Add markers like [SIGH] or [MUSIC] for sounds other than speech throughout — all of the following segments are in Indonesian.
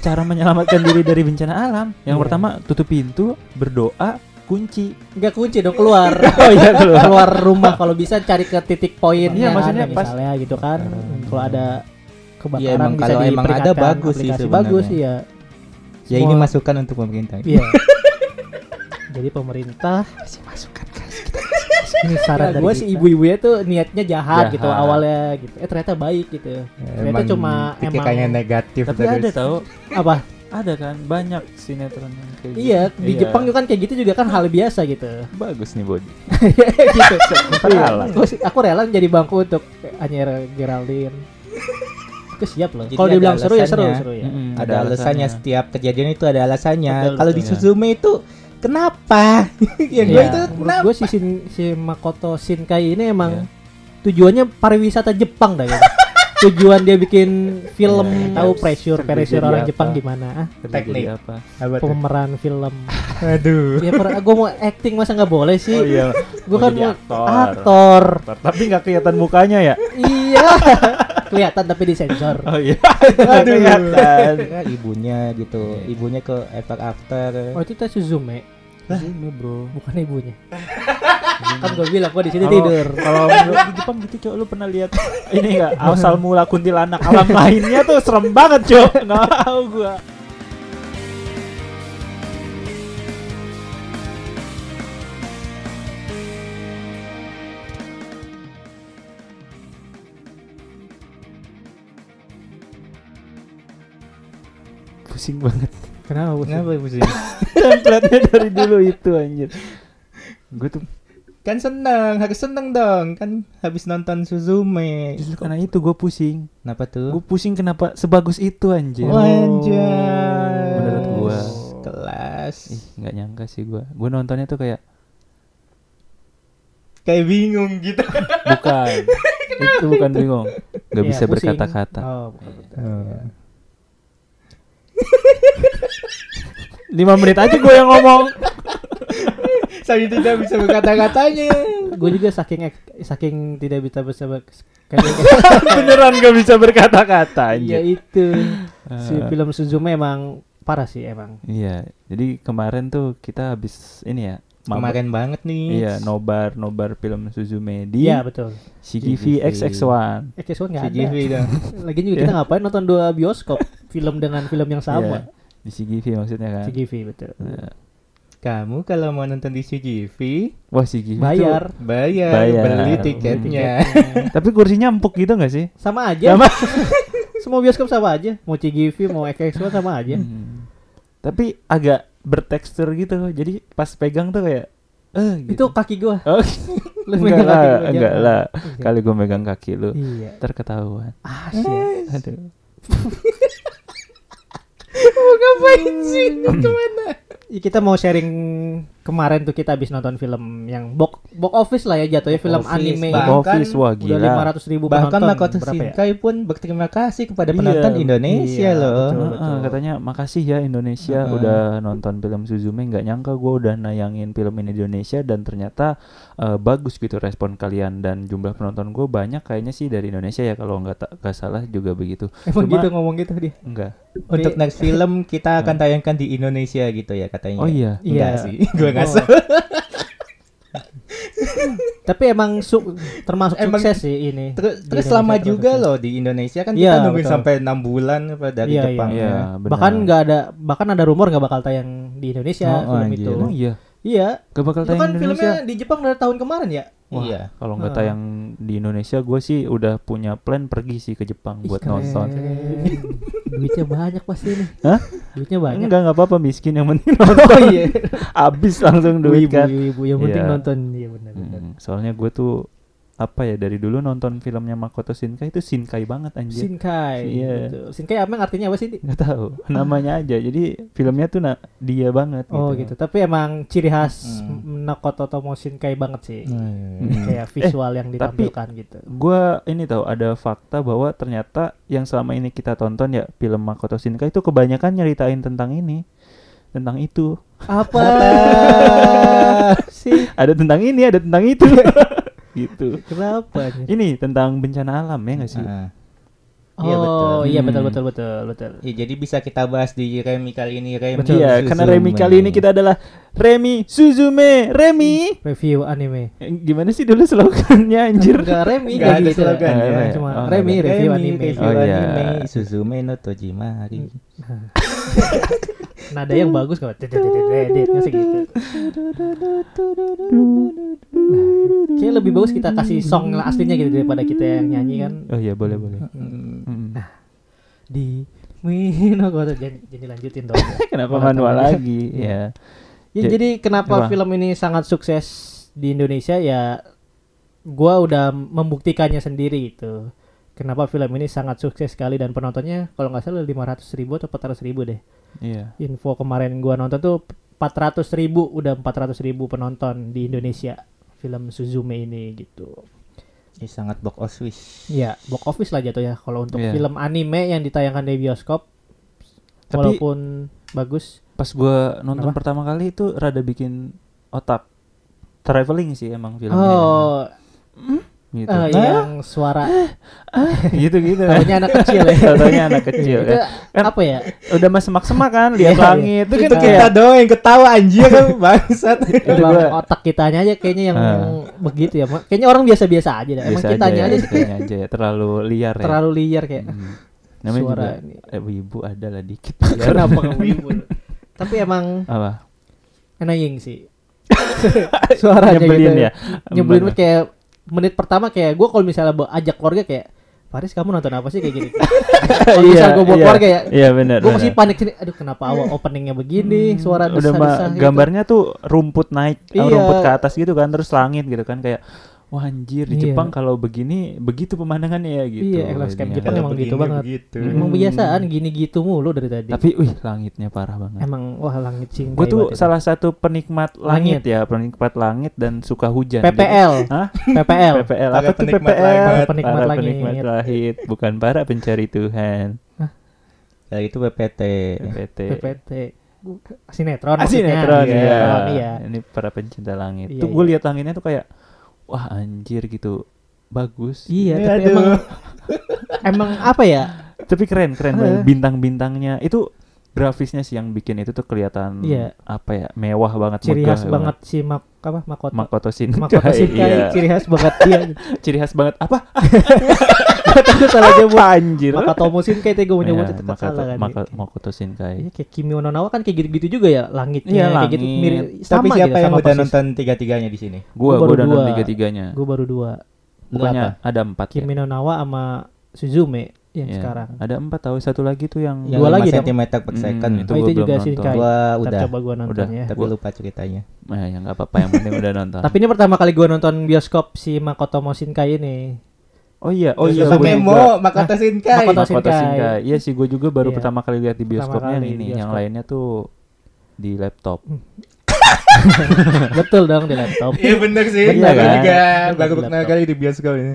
cara menyelamatkan diri dari bencana alam. Yang Iya. pertama tutup pintu, berdoa, kunci. Enggak kunci dong keluar. [LAUGHS] Oh iya keluar. keluar rumah kalau bisa cari ke titik poin Iya, maksudnya pas- misalnya gitu kan. Kalau ada kebakaran Iya, emang bisa kalau emang ada bagus sih sebenarnya. bagus iya. Ya ini masukan untuk pemerintah. Iya. [LAUGHS] Jadi pemerintah Kasih masukan ini saran dari gue sih ibu-ibu ya tuh niatnya jahat, Jahat. gitu awalnya gitu. Eh ternyata baik gitu. Ternyata Emang cuma emang negatif Tapi terus. ada tahu, apa? ada kan banyak sinetron yang kayak gitu. Iya, di Jepang juga kan kayak gitu juga kan hal biasa gitu. bagus nih body. [LAUGHS] gitu. [LAUGHS] Salah. Aku, sih- aku rela jadi bangku untuk Anyer Geraldine. Aku siap loh. Jadi Kalau ada dibilang seru ya seru, seru ya. Mm-mm, ada alasannya setiap kejadian itu ada alasannya. Kalau di. Suzume itu kenapa? [LAUGHS] ya gue Iya, itu kenapa? gue si, Shin, si Makoto Shinkai ini emang Iya. tujuannya pariwisata Jepang dah gitu. [LAUGHS] Tujuan dia bikin film Iya, tahu iya. pressure pressure orang apa? Jepang gimana ah, Teknik. apa? Pemeran film. Aduh. ya gue mau acting masa nggak boleh sih? Oh iya. Gue Mau kan mau aktor. aktor. Tapi nggak kelihatan mukanya ya? iya. Kelihatan tapi disensor. Oh iya. [LAUGHS] Aduh. kelihatan. Ya, ibunya gitu. Ibunya ke efek after. Oh itu teh Suzume, Ini bro. bukan ibunya. [LAUGHS] kan gue bilang gue di sini tidur. Kalau di Jepang gitu cok. Lu pernah lihat ini enggak asal mula kuntilanak. Alam lainnya tuh serem banget cok. Nggak mau gua. Pusing banget Kenapa? Bos? Kenapa pusing? [LAUGHS] template-nya dari dulu itu anjir gue tuh kan seneng, harus seneng dong. Kan habis nonton Suzume. justru karena itu gue pusing Kenapa gue tuh? pusing kenapa sebagus itu anjir Oh, Anjay. Menurut gua. kelas. Ih, nggak nyangka sih gue gue nontonnya tuh kayak Kayak bingung gitu. bukan [LAUGHS] itu bukan bingung nggak Iya, bisa pusing. berkata-kata Oh, bukan. Oh. Lima menit aja gue yang ngomong Saya tidak bisa berkata-katanya. gue juga saking saking tidak bisa bisa [LAUGHS] beneran gak bisa berkata-kata ya itu si Eh, film Suzume emang parah sih emang iya jadi kemarin tuh kita habis ini ya. Kemarin banget nih. iya nobar nobar film Suzume di iya betul. CGV CGV. XX1 eh Keswan nggak ada. CGV dong. [LAUGHS] lagi juga kita ngapain nonton dua bioskop film dengan film yang sama? Iya, di CGV maksudnya kan. CGV betul. Nah, Kamu kalau mau nonton di CGV, wah CGV tuh- bayar. Bayar, Bayar. beli Beli tiketnya. tapi kursinya empuk gitu gak sih? Sama aja. Sama. [LAUGHS] semua bioskop sama aja. Mau CGV mau XX1 sama aja. Hmm. tapi agak bertekstur gitu. Jadi pas pegang tuh kayak eh itu gitu. kaki gua. Oh, [LAUGHS] Lu enggak megang kaki lah gua, enggak lah. Kali gue megang kaki lu iya. terketahuan. Asyik aduh. [LAUGHS] Mau ngapain sih? Ke mana? Ya, kita mau sharing kemarin tuh kita habis nonton film yang box box office lah ya jatuhnya Box film office, anime Bahkan Box office wah udah gila 500 ribu Bahkan penonton Makoto ya? Shinkai pun berterima kasih kepada Iya, penonton Indonesia iya, loh. betul. Heeh, katanya makasih ya Indonesia Heeh. udah nonton film Suzume nggak nyangka gue udah nayangin film ini di Indonesia dan ternyata eh, bagus gitu respon kalian dan jumlah penonton gue banyak kayaknya sih dari Indonesia ya kalau nggak tak nggak salah juga begitu Emang Cuma- gitu ngomong gitu dia. enggak Untuk next film kita akan tayangkan di Indonesia gitu ya katanya. oh iya Enggak Iya. sih, [LAUGHS] gue nggak Oh. [LAUGHS] Tapi emang su- termasuk Emang- sukses sih ini. Terus, terus Indonesia lama juga sukses. loh di Indonesia kan Iya, kita nungguin betul. sampai enam bulan apa dari Iya, Jepang. iya ya. benar. Bahkan nggak ada bahkan ada rumor nggak bakal tayang di Indonesia Oh, film anjir. itu. oh iya Iya. gak bakal Itu tayang kan di Indonesia filmnya di Jepang dari tahun kemarin ya. Wah, Iya. kalau nggak tayang di Indonesia gue sih udah punya plan pergi sih ke Jepang Ih, buat keren. nonton [LAUGHS] Duitnya banyak pasti ini. Hah? Duitnya banyak. enggak nggak apa-apa miskin yang penting [LAUGHS] Oh iya. habis langsung duit Ibu, kan ibu, yang penting Iya. nonton. Iya benar benar. Hmm, soalnya gue tuh apa ya dari dulu nonton filmnya Makoto Shinkai itu Shinkai banget anjir Shinkai. Iya. gitu. Shinkai emang artinya apa sih? Nggak tahu namanya aja jadi filmnya tuh na- dia banget Oh gitu. Tapi emang ciri khas Hmm. Makoto Tomo Shinkai banget sih. Hmm. [LAUGHS] Kayak visual yang tapi- ditampilkan gitu. gue ini tahu ada fakta bahwa ternyata yang selama ini kita tonton ya film Makoto Shinkai itu kebanyakan nyeritain tentang ini tentang itu Apa [LAUGHS] sih? ada tentang ini ada tentang itu [LAUGHS] gitu Kenapa? ini tentang bencana alam ya nggak sih Ah. Iya, betul. Oh iya betul betul betul betul. Ya, jadi bisa kita bahas di Remi kali ini Remi. Betul. Iya, karena Remi kali ini kita adalah Remi Suzume Remi. Review anime. Eh, Gimana sih dulu slogannya anjir? Enggak Remi Nggak ada gitu. slogan Cuma Oh, Remi review anime. review Oh, iya. anime Suzume no Tojimari. [LAUGHS] Nada yang bagus kok. Dedetnya segitu. Kayak lebih bagus kita kasih song aslinya gitu daripada kita yang nyanyi kan Oh iya, boleh boleh. Hmm. Mm. di Mino kok [LAUGHS] jadi, jadi lanjutin dong. [LAUGHS] Kenapa manual lagi? Ya. Ya, Ja- jadi kenapa apa? film ini sangat sukses di Indonesia ya gua udah membuktikannya sendiri gitu. Kenapa film ini sangat sukses sekali dan penontonnya kalau nggak salah 500 ribu atau 400 ribu deh. Iya. Info kemarin gua nonton tuh 400 ribu udah 400 ribu penonton di Indonesia film Suzume ini gitu. Ini sangat box office. Ya box office lah jatuh ya kalau untuk Iya. film anime yang ditayangkan di bioskop Tapi- walaupun bagus Pas gua nonton Kenapa? pertama kali itu rada bikin otak traveling sih emang filmnya. oh gitu. eh, yang suara gitu gitu. Taunya anak kecil ya. Taunya anak kecil itu kan. Kan- apa ya? Udah mas semak-semak kan lihat Iya, iya. langit Itu, itu itu kan kita kayak doang yang ketawa anjir kan [LAUGHS] bangsat. Itu gua- otak kitanya aja kayaknya yang Ah. begitu ya. Kayaknya orang biasa-biasa aja dah. Emang biasa kitanya aja, aja ya, sih kayak kitanya aja ya, terlalu liar ya. terlalu liar kayak Hmm. [LAUGHS] Namanya suara juga ini. eh, ibu ada lah dikit. [LAUGHS] Kenapa kamu ibu? Tapi emang Apa? annoying sih. Suaranya Nyebelin gitu. ya. Nyebelin kayak menit pertama kayak gue kalau misalnya ajak keluarga kayak Faris kamu nonton apa sih kayak gini? [LAUGHS] Kalau Iya, misalnya gue bawa iya. keluarga ya, Iya benar. gue masih panik sini. Aduh kenapa awal openingnya begini, suara udah desah-desah mah gitu. gambarnya tuh rumput naik eh, Iya. rumput ke atas gitu kan terus langit gitu kan kayak wah anjir di Iya. Jepang kalau begini begitu pemandangannya ya gitu Iya, landscape jadinya. Jepang emang gitu banget. Begitu. Emang Hmm. kebiasaan gini gitu mulu dari tadi. tapi wih langitnya parah banget Emang wah langit sing. gue tuh salah satu penikmat langit, ya penikmat langit dan suka hujan PPL. Jadi- [LAUGHS] Hah? PPL. PPL apa tuh penikmat PPL langit. Penikmat para langit. penikmat langit bukan para pencari Tuhan Ya itu PPT. PPT PPT. Sinetron Ah, sinetron Iya. ya. Iya. Ini para pencinta langit. Iya, tuh gue iya. lihat langitnya tuh kayak wah anjir gitu. Bagus. Iya, Ya, tapi aduh. emang [LAUGHS] emang apa ya? Tapi keren, keren Eh. banget. bintang-bintangnya. Itu grafisnya sih yang bikin itu tuh kelihatan Iya. apa ya? Mewah banget, Ciri khas banget si Mak apa Makoto. Makoto Shinkai. Makoto Shinkai, iya. ciri khas banget dia. [LAUGHS] Ciri khas banget apa? [LAUGHS] Aku salah nyebut. Apa anjir? Makoto Shinkai teh gue mau nyebut Iya, itu Makoto, salah kan. Mako- Makoto Shinkai. Iya kayak Kimi no Nawa kan kayak gitu-gitu juga ya langitnya Iya, kayak gitu langit. mirip Tapi sama siapa gitu yang sama udah persis. nonton tiga-tiganya di sini? Gua Gua gua baru udah nonton tiga-tiganya. Gue baru dua. Apa? ada empat ya? Kimi no Nawa sama Suzume yang Iya. sekarang. Ada empat tahu satu lagi tuh yang Yang Dua 5 lagi dong. cm per Hmm, second. itu Oh, gua itu belum juga nonton. Shinkai. Gua Ntar udah, coba gue nonton Udah. ya. tapi Gua- lupa ceritanya. Nah, [LAUGHS] ya nggak apa-apa yang penting udah nonton. Tapi ini pertama kali gue nonton bioskop si Makoto Shinkai ini. Oh iya, oh iya, gua Mo, juga. Makoto Shinkai. Makoto Makoto Shinkai. Shinkai. Iya sih, gue juga baru Iya. pertama kali lihat di bioskopnya yang ini, di yang bioskop. lainnya tuh di laptop. [LAUGHS] Betul dong di laptop. Iya bener sih. Bener kan? juga baru pertama laptop. kali di bioskop ini.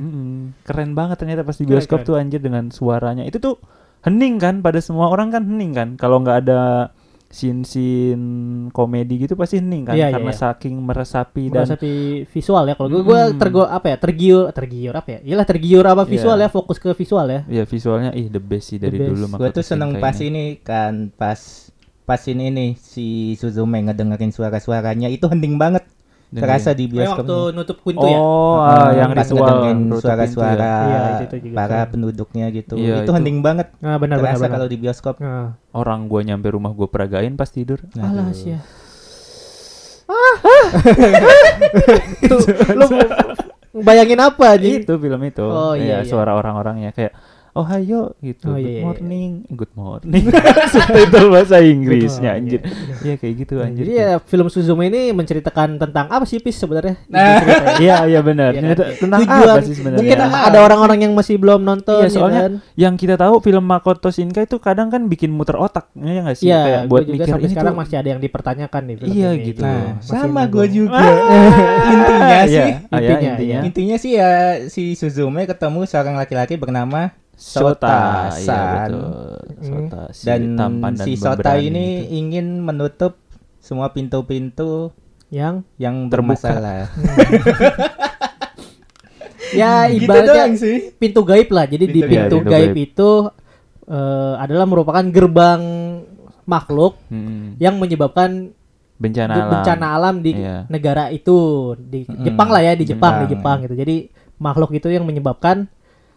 Keren banget ternyata pas di bioskop keren. tuh anjir dengan suaranya. Itu tuh hening kan pada semua orang kan hening kan. Kalau nggak ada scene-scene komedi gitu pasti hening kan Iya, iya, karena iya. saking meresapi dan Meresapi visual ya. Kalau gue gue Hmm. tergo apa ya? Tergiur, tergiur apa ya? Iyalah tergiur apa visual Iya. ya, fokus ke visual ya. ya visualnya ih the best sih The dari best. dulu Gue tuh seneng pas ini. ini kan pas pas ini nih si Suzume ngedengerin suara-suaranya itu hening banget. Terasa di Kayak bioskop. waktu nutup pintu ya. Oh, Heeh, ah, yang pas ritual pintu suara-suara ya. Juga para penduduknya gitu. Iya, itu itu- hening banget. Nah, benar Terasa benar. kalau di bioskop. Nah. Orang gua nyampe rumah gua peragain pas tidur. Alah sih ya. Tuh, lu [LAUGHS] bayangin apa nih? itu film itu Oh, iya, Iya, iya. suara orang-orangnya kayak oh hayo gitu Oh, good iya, iya, iya. morning good morning [LAUGHS] subtitle bahasa Inggrisnya morning, anjir iya. iya kayak gitu Nah, anjir Jadi ya film Suzume ini menceritakan tentang apa sih Pis sebenarnya? Nah. [LAUGHS] Iya iya benar Iya kan? Tentang Tujuan- apa sih sebenarnya Mungkin Iya. ada orang-orang yang masih belum nonton Iya, ya soalnya kan? yang kita tahu film Makoto Shinkai itu kadang kan bikin muter otak ya nggak sih Iya, kayak buat mikir sampai ini sekarang tuh masih ada yang dipertanyakan nih film Iya, ini. gitu. Nah, Masih sama gue juga. [LAUGHS] intinya Iya, sih, ah, ya, Intinya, intinya iya. intinya sih ya si Suzume ketemu seorang laki-laki bernama Sota, Sota San. betul. Sota, si dan tampan dan si Sota ini gitu. ingin menutup semua pintu-pintu Yang yang Terbuka. bermasalah. [LAUGHS] ya Gitu ibaratnya sih. pintu gaib lah. Jadi di Pintu pintu gaib. gaib, Pintu itu eh, adalah merupakan gerbang makhluk Hmm. yang menyebabkan Bencana be- alam. bencana alam di Iya. negara itu di Mm-mm. Jepang lah ya di Jepang di Jepang. Jepang gitu. Jadi makhluk itu yang menyebabkan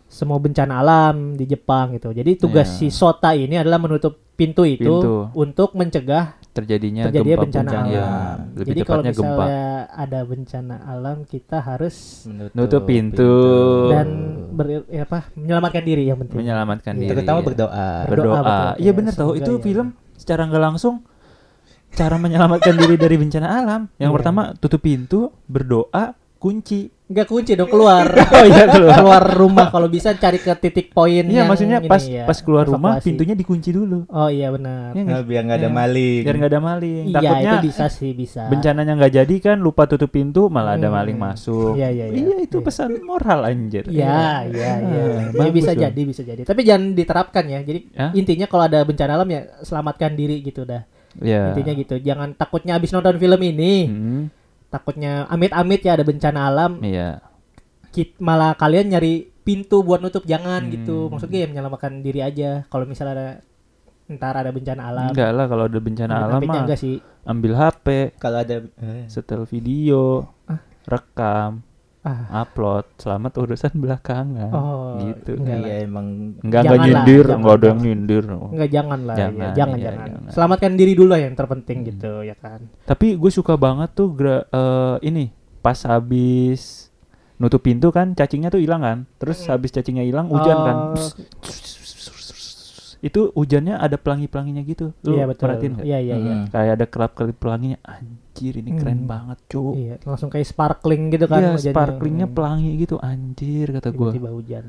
semua bencana alam di Jepang gitu. Jadi tugas Iya. si Sota ini adalah menutup pintu itu Pintu. untuk mencegah terjadinya terjadinya gempa bencana alam. ya. Lebih Jadi kalau tepatnya gempa. misalnya ada bencana alam kita harus Nutup pintu. dan ber, ya apa menyelamatkan diri yang penting. menyelamatkan Iya. diri. Terutama ya. berdoa. Berdoa. Iya Ya, benar tahu itu ya. film secara nggak langsung cara menyelamatkan diri dari bencana alam. Yang Iya. pertama tutup pintu, berdoa, kunci. Enggak kunci dong keluar. [LAUGHS] Oh iya keluar. keluar rumah kalau bisa cari ke titik poin Iya yang maksudnya ini pas ya, pas keluar rumah evakuasi. pintunya dikunci dulu. Oh iya benar. Iya Nah, nggak? biar nggak ada Iya. maling. Biar nggak ada maling. Iya Takutnya itu bisa sih bisa. bencananya nggak jadi kan lupa tutup pintu malah ada Hmm. maling masuk. Iya iya iya. itu Iya. pesan moral anjir. Iya, iya, iya. Ya, bisa dong. jadi, bisa jadi. Tapi jangan diterapkan ya. Jadi Hah? intinya kalau ada bencana alam ya selamatkan diri gitu dah. Iya. Intinya gitu. Jangan takutnya habis nonton film ini, Hmm, takutnya amit-amit ya ada bencana alam, Iya. kit- malah kalian nyari pintu buat nutup jangan Hmm. gitu. Maksudnya ya menyelamatkan diri aja. Kalau misalnya ada ntar ada bencana alam. Enggak lah kalau ada bencana Amit-amitnya alam mah sih. ambil HP, Kalau ada eh, setel video, Ah. rekam, Ah. upload, selamat urusan belakangan. Oh, gitu. enggak. iya emang Enggak enggak lah, nyindir, enggak ada yang nyindir. Enggak jangan lah. Jangan, ya. jangan, iya, jangan. jangan. Selamatkan diri dulu lah yang terpenting Hmm. gitu ya kan. Tapi gue suka banget tuh gra- eh, ini pas habis nutup pintu kan cacingnya tuh hilang kan. Terus habis cacingnya hilang hujan kan. Oh, Itu hujannya ada pelangi-pelanginya gitu. Lu Iya betul. perhatiin nggak? Iya iya iya. Mm. Kayak ada kelap-kelip pelanginya. Anjir ini keren Hmm. banget, cu. Iya, langsung kayak sparkling gitu kan. Iya, sparklingnya Hmm. pelangi gitu. Anjir kata gue. Tiba-tiba hujan.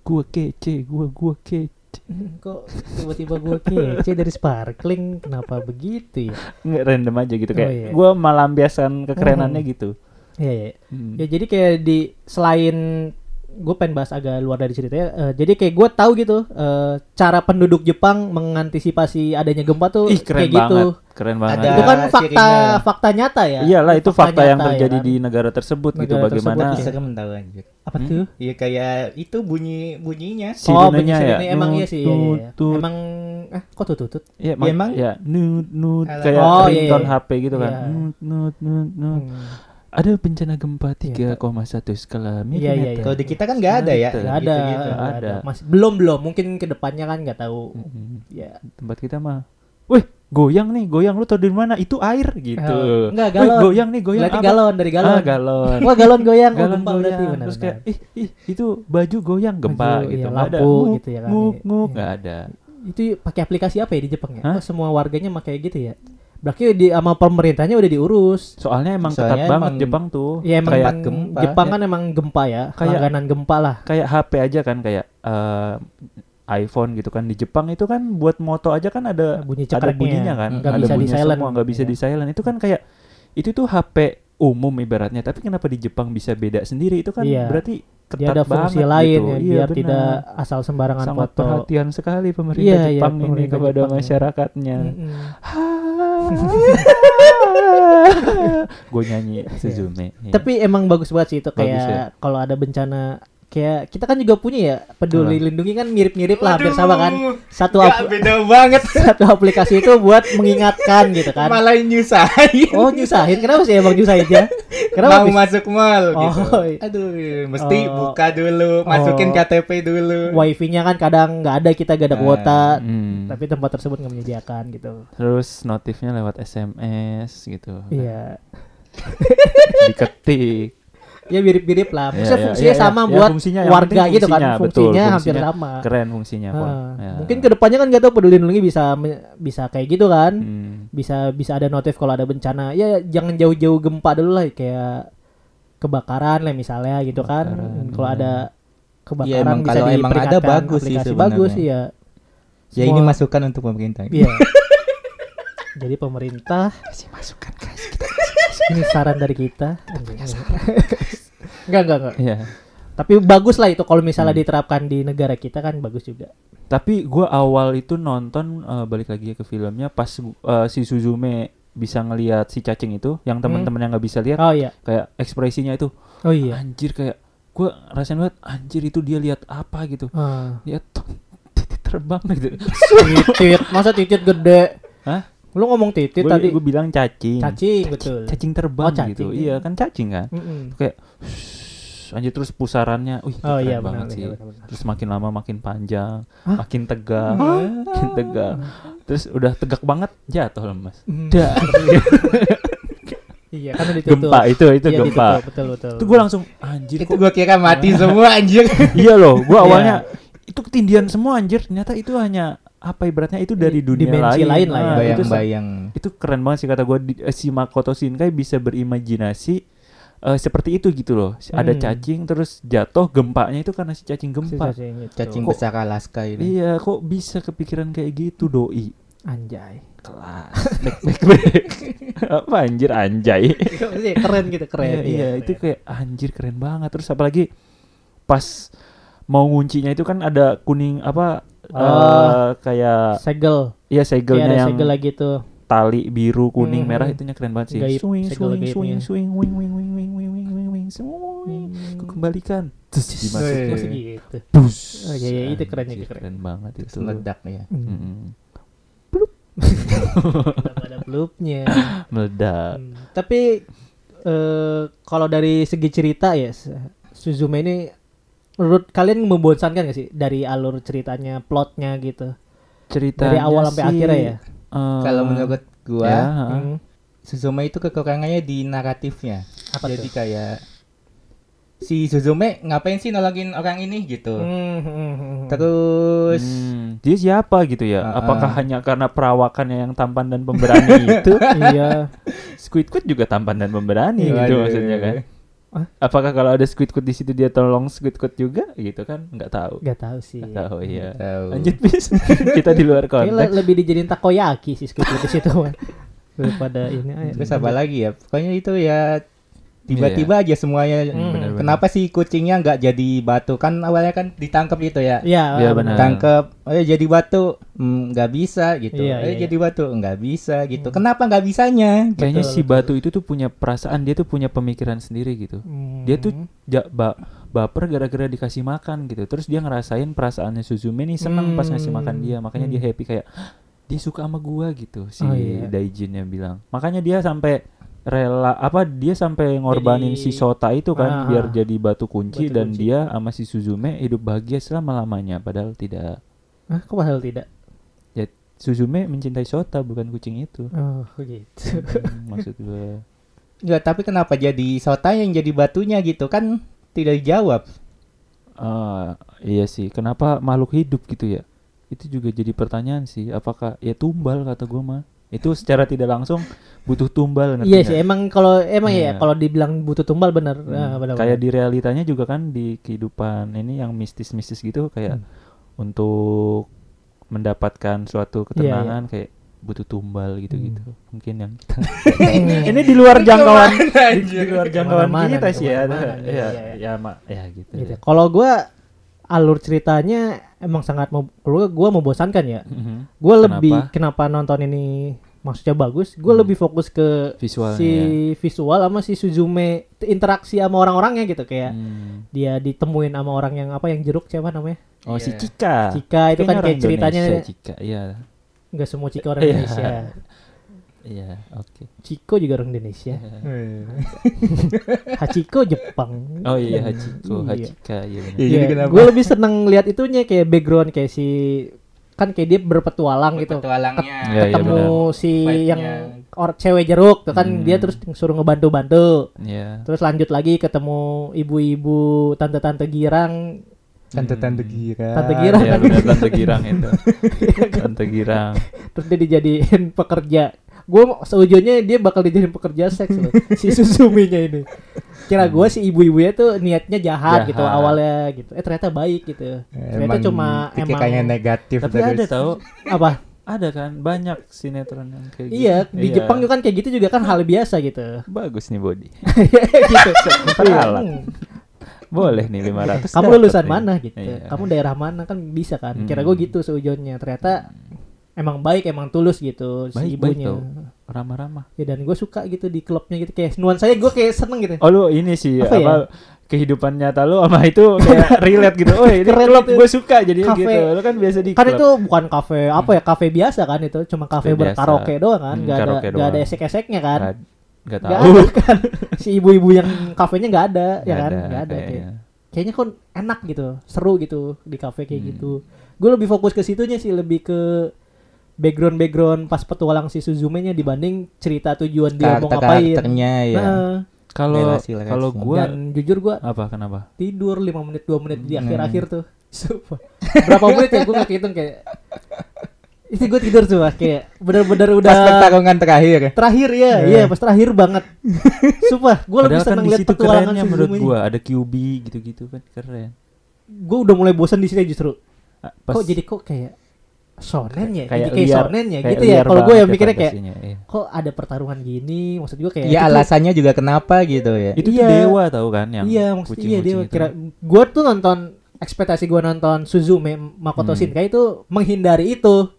Gua kece, gua gua kece. [LAUGHS] Kok tiba-tiba gue kece dari sparkling? Kenapa begitu ya? Nggak random aja gitu Oh, kayak. iya. Gua melampiaskan kekerenannya Hmm. gitu. Iya iya. Hmm. Ya jadi kayak di selain gue pengen bahas agak luar dari ceritanya. eh, jadi kayak gue tahu gitu eh, cara penduduk Jepang mengantisipasi adanya gempa tuh Ih, keren kayak gitu. banget. Keren banget. Ada Itu kan fakta fakta nyata ya. Iyalah itu fakta yang nyata, ya terjadi kan? di negara tersebut gitu Negara bagaimana tersebut, Bisa ya. kan tahu anjir. Apa Hmm? tuh? Iya kayak itu bunyi bunyinya. Oh, bunyi sirenenya ya. emang iya sih. iya, iya, iya. Tut, tut. Emang eh kok tutut? Iya, Ya, emang- ya nut nut kayak Oh, iya, ringtone iya. HP gitu kan. Iya. Nut nut nut nut. Hmm. Ada bencana gempa Iya, 3,1 skala Iya, iya, milimeter. iya. Kalau di kita kan nggak ada ya. Nggak ada, Gitu-gitu. nggak Ada. Masih belum belum. Mungkin ke depannya kan nggak tahu. Mm-mm. Ya. Tempat kita mah. Wih, goyang nih, goyang lu tau dari mana? Itu air gitu. Oh, enggak, Wih, galon. goyang nih, goyang Berarti apa? galon dari galon. Ah, galon. Wah galon goyang, oh, galon gempa goyang. berarti benar. Terus kayak ih ih itu baju goyang gempa Baju, gitu. iya, Nggak ada. lampu Nguk, gitu ya kan. Nguk, nguk, Iya. nggak ada. itu pakai aplikasi apa ya di Jepang ya? Hah? Kok semua warganya pakai gitu ya? Berarti di sama pemerintahnya udah diurus. Soalnya emang Soalnya ketat banget emang- Jepang tuh. Ya emang kayak gempa, Jepang ya. kan emang gempa ya, Kayak- langganan gempa lah. kayak HP aja kan kayak eh, iPhone gitu kan di Jepang itu kan buat moto aja kan ada Bunyi ada bunyinya kan Nggak ada bisa bunyinya di-silent. semua nggak bisa Iya. di silent itu kan kayak itu tuh HP umum ibaratnya tapi kenapa di Jepang bisa beda sendiri itu kan Iya. berarti Dia ketat ada fungsi banget lain gitu. ya, Iya, biar benar. tidak asal sembarangan sangat foto. perhatian sekali pemerintah Iya, iya, Jepang ini pemerintah kepada Jepang ya. masyarakatnya [LAUGHS] gue nyanyi Suzume Iya. Tapi emang bagus banget sih itu kayak ya. kalau ada bencana kayak kita kan juga punya ya peduli Apa? lindungi kan mirip-mirip lah hampir sama kan satu beda banget. [LAUGHS] satu aplikasi itu buat mengingatkan gitu kan Malah nyusahin. oh nyusahin kenapa sih emang nyusahin ya kenapa Mau masuk mall gitu. Oh, iya. Aduh, mesti Oh. buka dulu, masukin Oh. KTP dulu. wifi-nya kan kadang nggak ada kita gak ada Ah, kuota Hmm. tapi tempat tersebut nggak menyediakan gitu terus notifnya lewat SMS gitu iya diketik ya mirip-mirip lah Iya, maksudnya iya, fungsinya iya, sama. Ya, buat fungsinya, warga penting gitu kan fungsinya, fungsinya, betul, hampir fungsinya sama keren fungsinya Pon. Ah, Ya. mungkin ke depannya kan nggak tahu peduli lindungi bisa bisa kayak gitu kan Hmm. bisa bisa ada notif kalau ada bencana ya jangan jauh-jauh gempa dulu lah kayak kebakaran lah misalnya gitu kan kalau ada kebakaran Iya, emang bisa kalau emang ada bagus sih sebenarnya. bagus iya Ya ini masukan untuk pemerintah. iya [LAUGHS] jadi pemerintah kasih masukan guys ini saran dari kita. Enggak [LAUGHS] enggak enggak Iya. tapi bagus lah itu kalau misalnya Hmm. diterapkan di negara kita kan bagus juga. Tapi gua awal itu nonton eh, balik lagi ke filmnya pas eh, si Suzume bisa ngelihat si cacing itu, yang teman-teman yang nggak bisa lihat oh iya. kayak ekspresinya itu. Oh iya. Anjir kayak gue rasain banget anjir itu dia lihat apa gitu. Ah. lihat [LAUGHS] titik terbang gitu. Titit masa titit gede? Hah? Lu ngomong titit gue tadi. bilang cacing. Cacing betul. cacing terbang Oh, cacing. gitu. iya kan cacing kan? Mm-mm. kayak "Shh," anjir terus pusarannya wih oh iya banget benar sih. iya, benar, benar. terus makin lama makin panjang Hah? makin tegak makin tegak. Terus udah tegak banget jatuh lemas dar iya kan ditutup. Gempa itu itu Iya, gempa. ditutup, betul betul. Itu gue langsung anjir Itu gua kira mati semua anjir. [LAUGHS] iya loh gue awalnya itu ketindian semua anjir. Ternyata itu hanya apa ibaratnya? Itu dari Di- dunia dimensi lain, lain lah ya. Ah, itu Bayang-bayang. itu keren banget sih kata gue si Makoto Shinkai bisa berimajinasi eh, seperti itu gitu loh. Ada Hmm. cacing terus jatuh gempanya itu karena si cacing Si gempa cacing itu. Cacing Kok- besar Alaska ini. iya kok bisa kepikiran kayak gitu doi? Anjay. Kelas. [LAUGHS] Back back back. Apa anjir anjay? Iya, keren gitu keren. Iya, iya itu kayak anjir keren banget. Terus apalagi pas mau nguncinya itu kan ada kuning apa Oh. eh, kayak segel iya segelnya ada yang segel lagi tuh tali biru kuning merah itunya keren banget sih Gaib, swing segel swing gaibnya. swing swing wing wing wing wing wing wing wing wing swing Hmm. Ku kembalikan terus dimasukin Masih gitu bus Oh, iya, iya, itu keren, itu keren. keren banget itu meledak ya. Mm-mm. [LAUGHS] Udah ada bloopnya [LAUGHS] meledak Hmm, Tapi eh kalau dari segi cerita ya Suzume ini menurut kalian membosankan gak sih dari alur ceritanya, plotnya gitu? ceritanya dari awal sampai akhirnya ya? eh, Kalau menurut gua, ya, ha. Hmm. Suzume itu kekurangannya di naratifnya. Apa Jadi tuh? kayak si Suzume ngapain sih nolongin orang ini gitu. Hmm, hmm, hmm, hmm. Terus Hmm, dia siapa gitu ya? Ah, Apakah ah. hanya karena perawakannya yang tampan dan pemberani itu? [LAUGHS] iya. Squidward juga tampan dan pemberani gitu maksudnya kan? Hah? Apakah kalau ada Squidward di situ dia tolong Squidward juga gitu kan? Nggak tahu. Gak tahu sih. Nggak tahu iya. Tahu. Lanjut bis. [LAUGHS] Kita di luar konteks. lebih dijadiin takoyaki sih Squidward di situ kan. [LAUGHS] Daripada ini aja. Terus apa lagi ya? Pokoknya itu ya tiba-tiba aja semuanya. Hmm. Kenapa sih kucingnya nggak jadi batu? Kan awalnya kan ditangkap gitu ya. Iya, Iya, benar. benar. Tangkap, eh jadi batu, Hmm, nggak bisa gitu. Iya, eh iya, jadi batu, nggak bisa gitu. Kenapa nggak bisanya? Kayaknya Betul, si batu itu tuh punya perasaan, dia tuh punya pemikiran sendiri gitu. Hmm. Dia tuh ja- ba- baper gara-gara dikasih makan gitu. Terus dia ngerasain perasaannya Suzume nih seneng pas ngasih makan dia. Makanya dia Hmm. happy kayak "Hah, dia suka sama gua gitu si Oh, iya. Daijinnya bilang. Makanya dia sampai rela apa dia sampai ngorbanin Jadi- si Sota itu kan Ah, biar ah. jadi batu kunci Batu dan kunci. dia sama si Suzume hidup bahagia selama-lamanya padahal tidak. Hah, kok padahal tidak? Ya Suzume mencintai Sota bukan kucing itu. Oh, gitu. Hmm, maksud gua. Nggak, tapi kenapa jadi Sota yang jadi batunya gitu kan tidak dijawab. Ah, iya sih. Kenapa makhluk hidup gitu ya? Itu juga jadi pertanyaan sih. Apakah ya tumbal kata gua mah? Itu secara tidak langsung butuh tumbal ngerti Iya sih, emang kalau emang ya Iya. kalau dibilang butuh tumbal bener. Hmm, Ah, kayak di realitanya juga kan di kehidupan ini yang mistis-mistis gitu kayak Hmm. untuk mendapatkan suatu Iya, ketenangan kayak butuh tumbal gitu-gitu. Hmm. Mungkin yang kita [LAUGHS] ini di luar jangkauan di, di luar jangkauan kita sih ya. nih, Ya, iya, iya. ya, mak ya gitu. gitu. ya. Kalau gua alur ceritanya emang sangat mau gua membosankan ya. Mhm. Gua Kenapa? lebih kenapa nonton ini maksudnya bagus, gua Hmm. lebih fokus ke Visualnya si ya. visual sama si Suzume interaksi sama orang-orangnya gitu kayak Hmm. dia ditemuin sama orang yang apa yang jeruk siapa namanya? Oh si Iya. Cika. Cika itu Kayaknya kan kayak ceritanya Indonesia, Cika. Iya. nggak semua Cika orang Iya. Indonesia. Iya, oke. Ciko juga orang Indonesia. [LAUGHS] [LAUGHS] Hachiko Jepang. Oh iya Hachiko, Iya. Hachika iya. Iya, Iya, jadi kenapa? gue lebih seneng lihat itunya kayak background kayak si kan kayak dia berpetualang gitu. Petualangnya. Iya, iya, Ketemu si Vibe-nya. yang or cewek jeruk tuh kan Hmm. dia terus suruh ngebantu-bantu. Iya. Terus lanjut lagi ketemu ibu-ibu, tante-tante girang. Tante-tante Hmm. gira. Tante Gira. Iya benar Tante Girang itu. [LAUGHS] Tante Girang. Terus dia dijadiin pekerja. Gue seujurnya dia bakal dijadiin pekerja seks loh. si [LAUGHS] Suzuminya ini. Kira gue si ibu-ibunya tuh niatnya jahat, gitu Jahat. awalnya gitu. Eh ternyata baik gitu. Ternyata cuma emang kayaknya negatif Tapi terus. ada tahu, apa? ada kan banyak sinetron yang kayak gitu. Iya, di Jepang juga kan kayak gitu juga kan hal biasa gitu. Bagus nih body. [LAUGHS] gitu. Hmm. Boleh nih 500. Kamu lulusan nih. mana gitu. Iya. Kamu daerah mana kan bisa kan. Kira Hmm. gue gitu seujurnya. Ternyata emang baik, emang tulus gitu si Baik, baik ibunya. ramah-ramah. Ya dan gue suka gitu di klubnya gitu kayak nuansanya gue kayak seneng gitu. Oh lu ini sih Apa apa, ya? kehidupan nyata lu sama itu kayak [LAUGHS] relate gitu. Oh ini Keren klub gue suka Kafe. gitu. Lu kan biasa di Kan klub. itu bukan kafe apa ya kafe biasa kan itu cuma kafe berkaraoke doang kan Hmm, nggak ada karaoke nggak ada doang. esek-eseknya kan nggak nggak tahu. ada kan [LAUGHS] si ibu-ibu yang kafenya nggak ada ya Nggak kan ada kayaknya. kayak kayaknya kok enak gitu seru gitu di kafe kayak Hmm. gitu gue lebih fokus ke situnya sih lebih ke background background pas petualang si Suzume nya dibanding cerita tujuan dia mau ngapain karakternya ya. Nah, Kalau kalau gua dan jujur gue apa kenapa? tidur 5 menit 2 menit di Hmm. akhir-akhir tuh Sumpah. berapa menit ya gue nggak hitung kayak itu gue tidur tuh kayak bener-bener udah Pas pertarungan terakhir. terakhir ya Iya. iya pas terakhir banget sumpah gue lebih kan seneng di lihat petualangan kerennya menurut gua ada QB gitu-gitu kan keren. gue udah mulai bosan di sini justru Ah, Pas kok jadi kok kayak shonen ya kayak jadi kayak liar- shonen ya gitu ya kalau gue yang mikirnya kayak iya. kok ada pertarungan gini maksud gue kayak Ya alasannya juga kenapa gitu ya. Itu tuh Iya. dewa tahu kan yang iya maksudnya iya dia kucing-kucing itu. kira gue tuh nonton ekspektasi gue nonton Suzume Makoto Hmm. Shinkai itu menghindari itu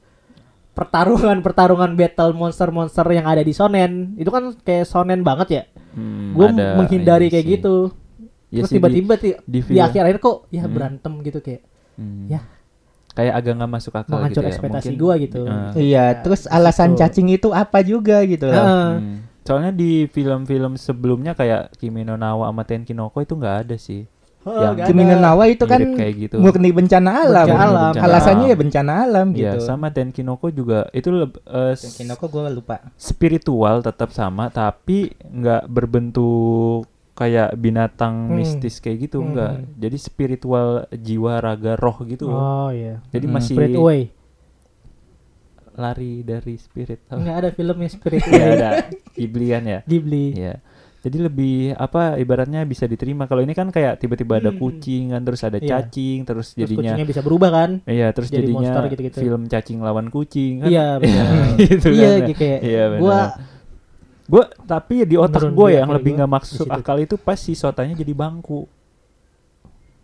pertarungan pertarungan battle monster monster yang ada di shonen itu kan kayak shonen banget ya Hmm, gue menghindari kayak sih. gitu Iya terus di- tiba-tiba ti- di, di, film- akhir-akhir kok ya Hmm. berantem gitu kayak Hmm. ya. Kayak agak nggak masuk akal Menghancur gitu ya. ekspektasi Mungkin- gua gitu. Eh, Iya, terus alasan cacing itu apa juga gitu loh. Heeh. hmm. Soalnya di film-film sebelumnya kayak Kimi no Nawa sama Tenkinoko itu nggak ada sih. Oh, Yang Kimi no Nawa itu kan kayak gitu. murni bencana alam. Bencana alam. Alasannya ya bencana alam Iya, gitu. sama Tenkinoko juga itu leb- eh, s- Kinoko gue lupa. spiritual tetap sama tapi nggak berbentuk kayak binatang Hmm. mistis kayak gitu Hmm. enggak. Jadi spiritual jiwa raga roh gitu. Oh iya. Jadi Hmm. masih Spirit Away. lari dari spirit. Oh, Enggak ada filmnya Spirit [LAUGHS] ya Away. ada Ghiblian ya. Ghibli. Iya. Jadi lebih apa ibaratnya bisa diterima. Kalau ini kan kayak tiba-tiba ada Hmm. kucing kan terus ada Iya. cacing terus Terus jadinya kucingnya bisa berubah kan? Iya, terus jadi jadinya monster gitu-gitu. film cacing lawan kucing kan. Iya, [LAUGHS] benar. gitu iya, kan. gitu kayak Iya, benar. gua Gue tapi di otak gue yang lebih nggak masuk situ. akal itu pas si sotanya jadi bangku.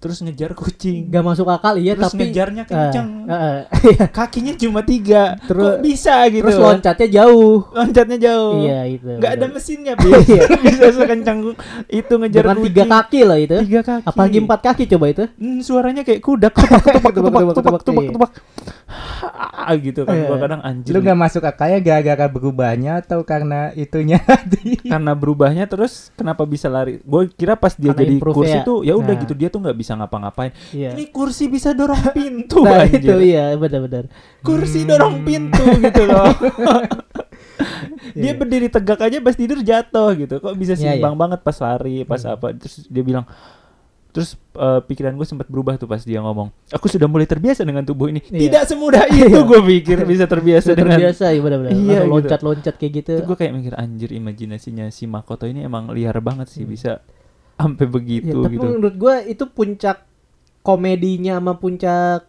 Terus ngejar kucing. gak masuk akal iya terus tapi ngejarnya kenceng. eh, eh. [LAUGHS] Kakinya cuma tiga. Terus- Kok bisa gitu? Terus loncatnya jauh. Loncatnya jauh. Iya itu. Nggak ada mesinnya, Bis. [LAUGHS] [LAUGHS] bisa sekencang itu ngejar Dengan kucing. tiga kaki loh itu. Tiga kaki. Apalagi empat kaki coba itu. Hmm, suaranya kayak kuda Tebak, ketupak tebak, ketupak iya. ketupak. Ah, gitu kan Iya. gua kadang anjir. Lu nggak masuk akalnya gara-gara berubahnya atau karena itunya karena berubahnya terus kenapa bisa lari? Gue kira pas dia Karena jadi kursi ya. tuh ya udah Nah. gitu dia tuh nggak bisa ngapa-ngapain. Iya. Ini kursi bisa dorong [LAUGHS] pintu Nah anjir. itu iya benar-benar. Kursi dorong pintu gitu loh. [LAUGHS] dia Iya. berdiri tegak aja pas tidur jatuh gitu. Kok bisa Iya, seimbang banget pas lari, pas Hmm. apa? Terus dia bilang Terus eh, pikiran gue sempat berubah tuh pas dia ngomong, aku sudah mulai terbiasa dengan tubuh ini. Iya. Tidak semudah itu Iya. gue pikir bisa terbiasa Sudah dengan. terbiasa ya benar-benar. Iya, gitu. loncat-loncat kayak gitu. Itu gue kayak mikir anjir imajinasinya si Makoto ini emang liar banget sih Hmm. bisa sampai begitu tapi gitu. menurut gua itu puncak komedinya sama puncak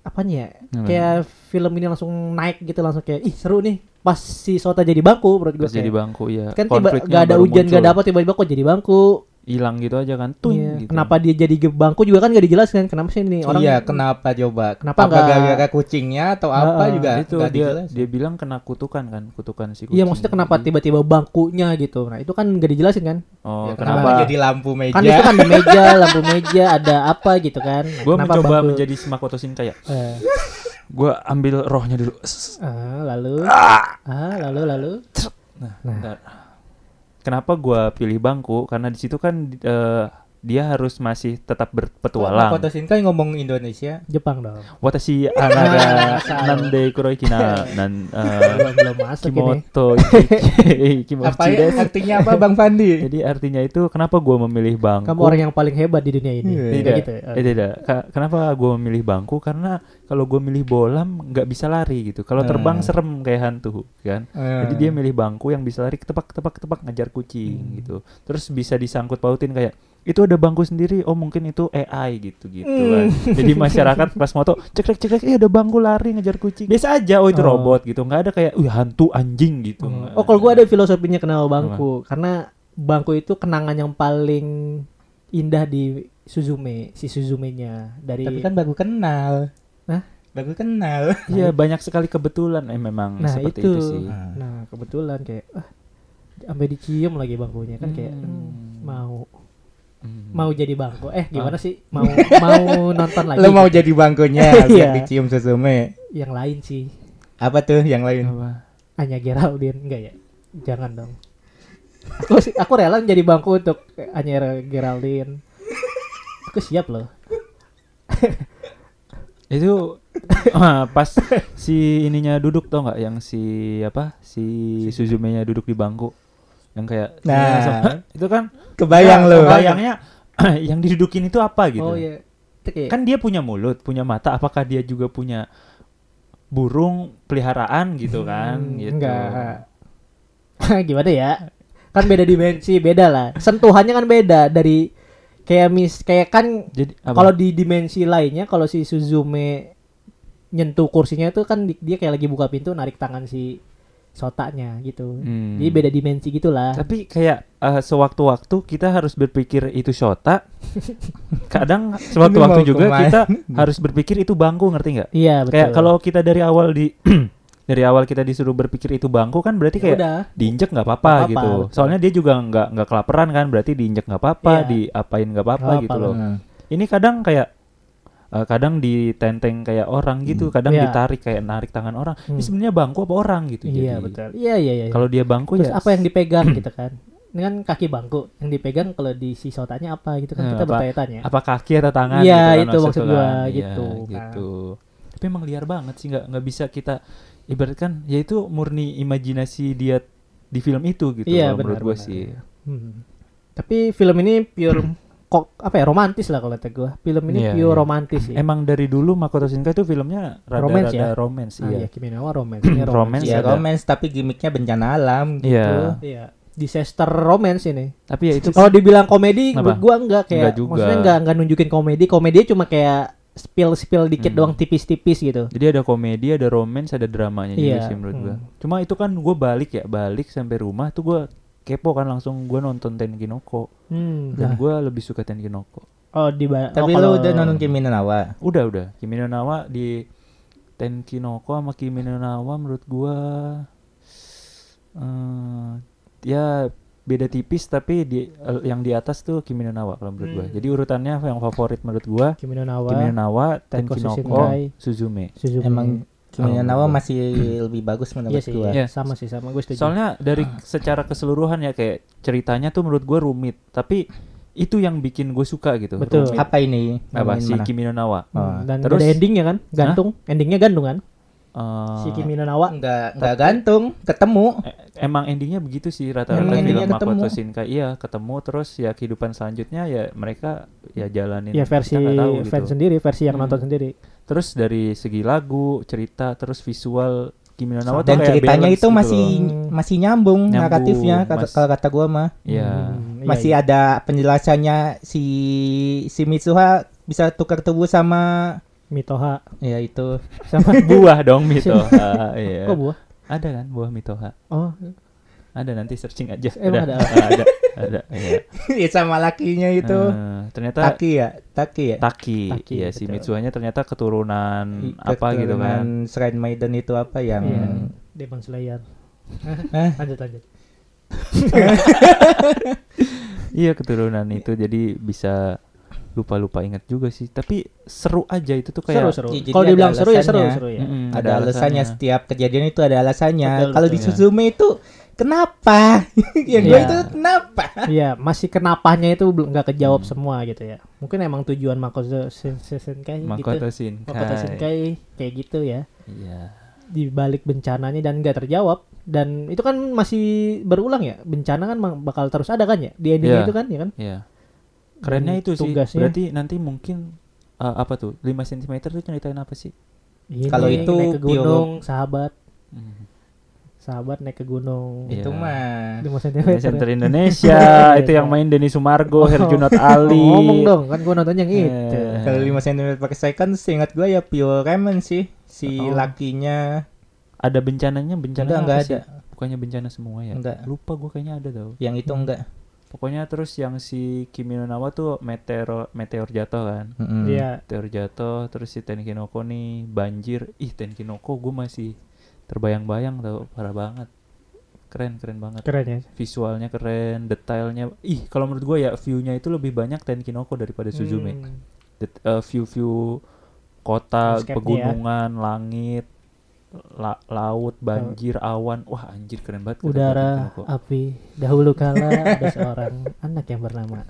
apanya ya? Hmm. Kayak film ini langsung naik gitu langsung kayak ih seru nih pas si Sota jadi bangku menurut gua Pas jadi bangku ya. kan tiba gak ada hujan gak muncul. dapet tiba-tiba kok jadi bangku hilang gitu aja kan tuh Iya. gitu. kenapa dia jadi ge- bangku juga kan gak dijelaskan kenapa sih ini orang iya, kenapa coba? Kenapa apa nggak- gara-gara kucingnya atau apa Heeh, juga itu nggak dia dijelasin. dia bilang kena kutukan kan kutukan si kucing Iya maksudnya kenapa Jadi- tiba-tiba bangkunya gitu Nah itu kan gak dijelasin kan oh Ya, kenapa, kenapa jadi lampu meja? Kan itu kan ada meja, lampu meja, ada apa gitu kan gue kenapa mencoba bangku? menjadi Makoto Shinkai ya Eh, gue ambil rohnya dulu ah, Lalu Ah lalu lalu nah, Nah. Kenapa gue pilih bangku? Karena di situ kan eh, dia harus masih tetap berpetualang Makoto Shinkai ngomong Indonesia. Jepang dong Watashi [LAUGHS] Salah. nande kuroikina nan [LAUGHS] eh, Belum, masuk ini kimoto [LAUGHS] Apa ya artinya apa Bang Fandi? Jadi artinya itu kenapa gua memilih bangku? Kamu orang yang paling hebat di dunia ini tidak, gitu. eh, tidak. Ka- kenapa gua memilih bangku? Karena kalau gua milih bolam nggak bisa lari gitu. Kalau terbang Hmm. serem kayak hantu kan. Eh. Jadi dia milih bangku yang bisa lari ketepak ngajar kucing Hmm. gitu. Terus bisa disangkut pautin kayak itu ada bangku sendiri. Oh mungkin itu AI gitu gitu Hmm. kan. Jadi masyarakat [LAUGHS] pas moto cek cek cek cek, eh ada bangku lari ngejar kucing. Biasa aja. Oh itu Oh. robot gitu. nggak ada kayak, wih hantu anjing gitu. Nggak Oh kalau gua ada filosofinya kenal bangku Karena bangku itu kenangan yang paling indah di Suzume Si Suzume-nya Dari Tapi kan baru kenal. Hah? Baru kenal. Iya banyak sekali kebetulan eh memang Nah seperti itu, itu, sih. Nah kebetulan kayak ah sampai dicium lagi bangkunya kan kayak Hmm. hmm, mau Hmm. mau jadi bangku eh gimana sih mau mau [LAUGHS] nonton lagi Lu mau jadi bangkunya [LAUGHS] Iya. biar dicium Suzume. yang lain sih Apa tuh yang lain? Apa? hanya Geraldine enggak ya jangan dong aku sih aku rela jadi bangku untuk hanya Geraldine aku siap loh [LAUGHS] itu ah, pas si ininya duduk tau nggak yang si apa si Suzume-nya duduk di bangku yang kayak Nah. langsung, itu kan Kebayang ya, lu. kebayangnya [CLEARS THROAT] yang didudukin itu apa gitu. Oh iya. Kayak kan dia punya mulut punya mata. Apakah dia juga punya burung peliharaan gitu kan? Hmm, gitu. enggak. [LAUGHS] Gimana ya? Kan beda dimensi beda lah. Sentuhannya kan beda dari kayak mis kayak kan jadi apa? kalau di dimensi lainnya kalau si Suzume nyentuh kursinya itu kan di- dia kayak lagi buka pintu narik tangan si sotanya gitu Hmm. jadi beda dimensi gitulah Tapi kayak eh, sewaktu-waktu kita harus berpikir itu Shota. [LAUGHS] Kadang sewaktu-waktu juga kita harus berpikir itu bangku, ngerti nggak? iya betul Kayak kalau kita dari awal di [CLEARS THROAT] dari awal kita disuruh berpikir itu bangku kan berarti Ya kayak udah diinjek nggak apa-apa gitu. betul. Soalnya dia juga nggak nggak kelaparan kan, berarti diinjek nggak apa-apa, Iya. diapain nggak apa-apa gitu loh. Ini kadang kayak eh, kadang ditenteng kayak orang gitu, kadang Iya. ditarik kayak narik tangan orang. Ini Hmm. sebenarnya bangku apa orang gitu. iya jadi. betul iya iya iya Kalau dia bangku terus ya apa yang dipegang [CLEARS THROAT] gitu kan ini kan kaki bangku yang dipegang kalau di si sotanya apa gitu kan Eh, kita bertanya-tanya apa kaki atau tangan Iya, gitu kan itu maksud gua, kan. Iya, gitu, kan. gitu. tapi emang liar banget sih nggak nggak bisa kita ibaratkan ya itu murni imajinasi dia di film itu gitu Iya, menurut benar, gue benar. sih Hmm. Tapi film ini pure [CLEARS THROAT] kok apa ya romantis lah kalau kata gue. Film ini Iya, pure iya. romantis sih. emang dari dulu Makoto Shinkai itu filmnya Romance rada-rada ya? romance Ah, iya iya, Kimi no Wa romance. Ini [CLEARS THROAT] Romance romance. Iya ada. romance tapi gimmicknya bencana alam gitu. Iya. Iya. Disaster romance ini. tapi ya itu Kalau dibilang komedi, menurut gua enggak kayak Enggak juga. maksudnya enggak enggak nunjukin komedi. Komedi cuma kayak spill spill dikit Hmm. doang tipis-tipis gitu. jadi ada komedi ada romance ada dramanya juga Iya, sih menurut hmm. gua cuma itu kan gue balik ya balik sampai rumah tuh gue kepo kan langsung gue nonton Tenkinoko Hmm. dan Nah, gue lebih suka Tenkinoko oh di Tapi oh, lu udah nonton Kimi no Na wa? Udah udah. Kimi no Nawa di Tenkinoko sama Kimi no Nawa menurut gua eh ya beda tipis tapi di eh, yang di atas tuh Kimi no Nawa kalau menurut gua. Hmm. Jadi urutannya yang favorit menurut gua Kimi no Na wa, Kimi no Nawa, Tenkinoko, Suzume. Suzume. Emang Kimi no Oh, Na wa gua. masih [CLEARS THROAT] lebih bagus menurut Iya sih, gua. Iya. sama sih sama gue setuju. Soalnya dari secara keseluruhan ya kayak ceritanya tuh menurut gua rumit, tapi itu yang bikin gue suka gitu. Betul. Rumit. Apa ini? Apa si mana? Kimi no Nawa? Hmm, Oh. dan Terus- ada endingnya kan, gantung. Endingnya gantung kan? Eh, Si Kimi no Na wa. Enggak enggak gantung, ketemu. E- Emang endingnya begitu sih rata-rata Emang film endingnya ketemu. Makoto Shinkai iya ketemu terus ya kehidupan selanjutnya ya mereka ya jalanin Ya versi nggak tahu gitu. fans sendiri, versi yang Hmm. nonton sendiri. terus dari segi lagu cerita terus visual Kimi no Dan kayak ceritanya itu gitu masih loh. masih nyambung, Nyambung, naratifnya kata, mas- kalau kata gua mah. Iya. Hmm, iya, Masih iya. ada penjelasannya si si Mitsuha bisa tukar tubuh sama Mitoha ya itu. sama [LAUGHS] buah dong Mitoha iya. kok buah? ada kan buah Mitoha Oh, ada nanti searching aja Emang Udah. ada? [LAUGHS] Ah, ada ada iya. ya sama lakinya itu. Eh, ternyata Taki ya, Taki ya. Taki, Taki, ya si. Mitsuhanya ternyata keturunan I- apa gitu kan keturunan Shrine Maiden itu apa yang iya. Demon Slayer. [LAUGHS] Eh? lanjut lanjut. Iya keturunan itu jadi bisa lupa-lupa ingat juga sih. Tapi seru aja itu tuh kayak Seru seru. Kalau ada dibilang seru ya seru seru ya. Mm-mm, ada, alasannya setiap kejadian itu ada alasannya. Kalau di. Suzume itu kenapa? [LAUGHS] yang gue itu kenapa? Iya, masih kenapanya itu belum nggak kejawab Hmm. semua gitu ya. Mungkin emang tujuan Makoto Shin- Shinkai Makoto gitu. Shinkai. Makoto Shinkai kayak gitu ya. Iya. Di balik bencananya dan nggak terjawab dan itu kan masih berulang ya. Bencana kan bakal terus ada kan ya di ending Iya. itu kan ya kan? Iya. Kerennya itu sih. tugasnya- Berarti nanti mungkin uh, apa tuh? 5 cm tuh ceritain apa sih? Ini Kalau itu naik ke Pio- gunung, sahabat, Hmm. sahabat naik ke gunung. Iya. Itu mah. 5 cm. Center Indonesia itu yang main Denny Sumargo, Oh. Herjunot Ali. Ngomong dong, kan gua nonton yang itu. Eh. Kalau 5 cm per second seingat gue ya pure ramen sih. Si Oh. lakinya Ada bencananya, bencana enggak enggak sih? ada. Bukannya bencana semua ya? Enggak. Lupa gua kayaknya ada tau. Yang itu enggak. Pokoknya terus yang si Kimi no Nawa tuh meteor meteor jatuh kan. Mm-mm. Iya. Meteor jatuh terus si Tenkinoko nih banjir. Ih Tenkinoko gue masih terbayang-bayang tau parah banget. keren keren banget Keren ya. visualnya keren detailnya ih kalau menurut gue ya view-nya itu lebih banyak Tenkinoko daripada Suzume Hmm. Det- eh, view-view kota Landscape-nya ya. pegunungan langit la- laut banjir awan wah anjir keren banget Udara, api. Dahulu kala ada seorang anak yang bernama.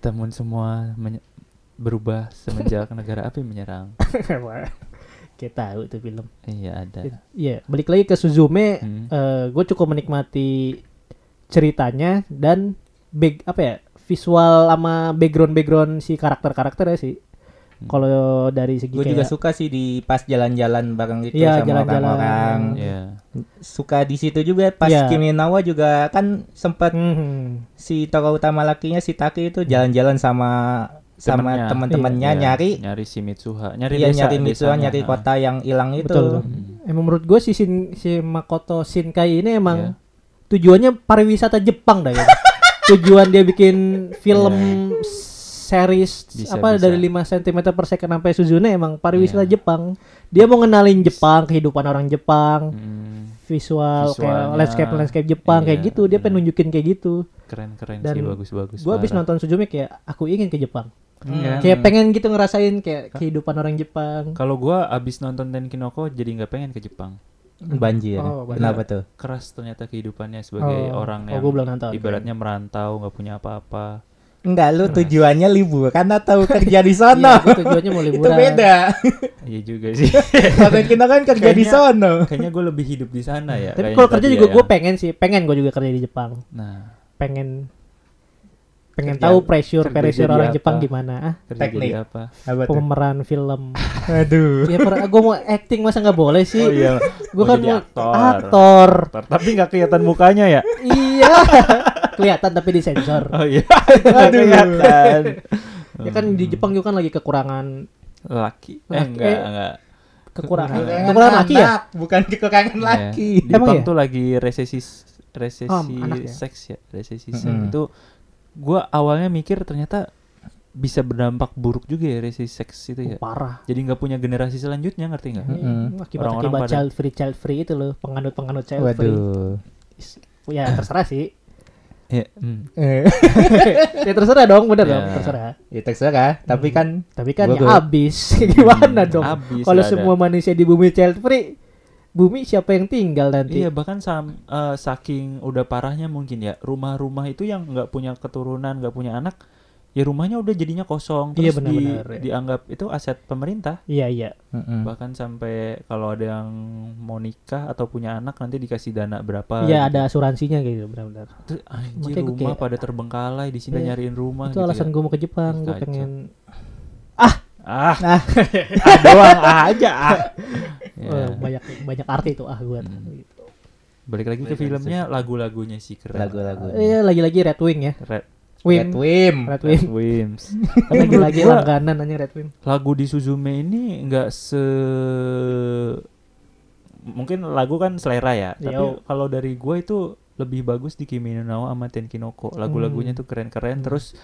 namun semua berubah semenjak [LAUGHS] negara api menyerang Kita tahu itu film. iya ada Iya, balik lagi ke Suzume. Hmm. gue cukup menikmati ceritanya dan bag apa ya visual sama background background si karakter karakternya sih. Hmm. Kalau dari segi Gue juga suka sih di pas jalan-jalan bareng gitu Iya, sama jalan-jalan. orang-orang. Iya. Suka di situ juga pas Iya. Kimi Nawa juga kan sempat Hmm. si tokoh utama lakinya si Taki itu jalan-jalan sama sama Temennya. teman-temannya Iya, nyari nyari si Mitsuha nyari iya desa nyari Mitsuha desanya. nyari Ah. kota yang hilang itu. Betul. Hmm. Emang menurut gue si Shin- si Makoto Shinkai ini emang Iya. tujuannya pariwisata Jepang dah ya. [LAUGHS] Tujuan dia bikin film series Bisa, apa bisa. dari 5 cm per second sampai Suzune emang pariwisata Iya. Jepang. Dia mau ngenalin Jepang, kehidupan orang Jepang, Hmm, visual kayak Visualnya, landscape landscape Jepang kayak iya, gitu. Dia benar. pengen nunjukin kayak gitu. keren keren Dan sih bagus bagus Gue abis parah. nonton Suzume kayak aku ingin ke Jepang. Iya. Kayak pengen gitu ngerasain kayak kehidupan orang Jepang. kalau gua abis nonton Tenkinoko jadi nggak pengen ke Jepang Banjir. Oh, banjir. Kenapa tuh? keras ternyata kehidupannya sebagai Oh, orang oh, yang gua belum nonton. ibaratnya merantau nggak punya apa-apa Enggak, lu tujuannya liburan atau kerja di sana? [LAUGHS] Iya, tujuannya mau [LAUGHS] itu liburan. beda. iya juga sih [LAUGHS] Kalau kita kan kerja di sana. kayaknya gue lebih hidup di sana ya Tapi kalau kerja tadi juga ya, gue pengen sih, pengen gue juga kerja di Jepang. nah Pengen pengen Kerja- tahu pressure kerja pressure orang apa? Jepang gimana. Ah, kerja Teknik. apa pemeran film. Aduh. ya per, gue mau acting masa nggak boleh sih? oh iya Gue kan mau aktor. aktor. Aktor, tapi nggak kelihatan mukanya ya iya. Kelihatan tapi disensor. oh iya Aduh. kelihatan Ya kan di Jepang juga kan lagi kekurangan laki eh Laki. enggak Eh, enggak kekurangan Kekurangan kekurangan laki ya? Bukan kekurangan Iya. laki. Di Emang Jepang ya? tuh lagi resesi resesi Oh, anak ya? seks ya, resesi Mm-mm. seks itu gua awalnya mikir ternyata bisa berdampak buruk juga ya resesi seks itu ya. Oh, parah. Jadi nggak punya generasi selanjutnya ngerti nggak? Mm-mm. Akibat Orang-orang akibat pada- child free child free itu loh penganut penganut child free. Waduh. Ya terserah sih. Ya, hmm. Eh, [LAUGHS] ya terserah dong, bener Ya. dong, terserah. ya terserah, tapi kan Tapi kan ya gua- abis [LAUGHS] gimana dong? Kalau semua manusia di bumi child free, bumi siapa yang tinggal nanti? Iya bahkan sam, eh, saking udah parahnya mungkin ya rumah-rumah itu yang nggak punya keturunan nggak punya anak ya rumahnya udah jadinya kosong Iya, terus di- benar-benar, ya. dianggap itu aset pemerintah Iya iya. Mm-mm. bahkan sampai kalau ada yang mau nikah atau punya anak nanti dikasih dana berapa Iya gitu. ada asuransinya gitu benar-benar. Terus, anjir Makanya rumah kayak- pada terbengkalai di sini Iya. nyariin rumah Itu gitu alasan ya. gue mau ke Jepang, gue pengen. ah Ah. [LAUGHS] ah doang ah aja ah Ya. eh, banyak banyak arti itu ah gue. Hmm. balik lagi ke Balik lagi filmnya lagu-lagunya sih keren Lagu-lagu. Iya lagi-lagi Red Wing ya. Red, Red Wim. Wim. Red. Wims [LAUGHS] Lagi-lagi langganan nanya Red Wing. lagu di Suzume ini nggak se mungkin lagu kan selera ya tapi Yo. kalau dari gue itu lebih bagus di Kimi no Na wa sama Tenkinoko lagu-lagunya Hmm. tuh keren-keren terus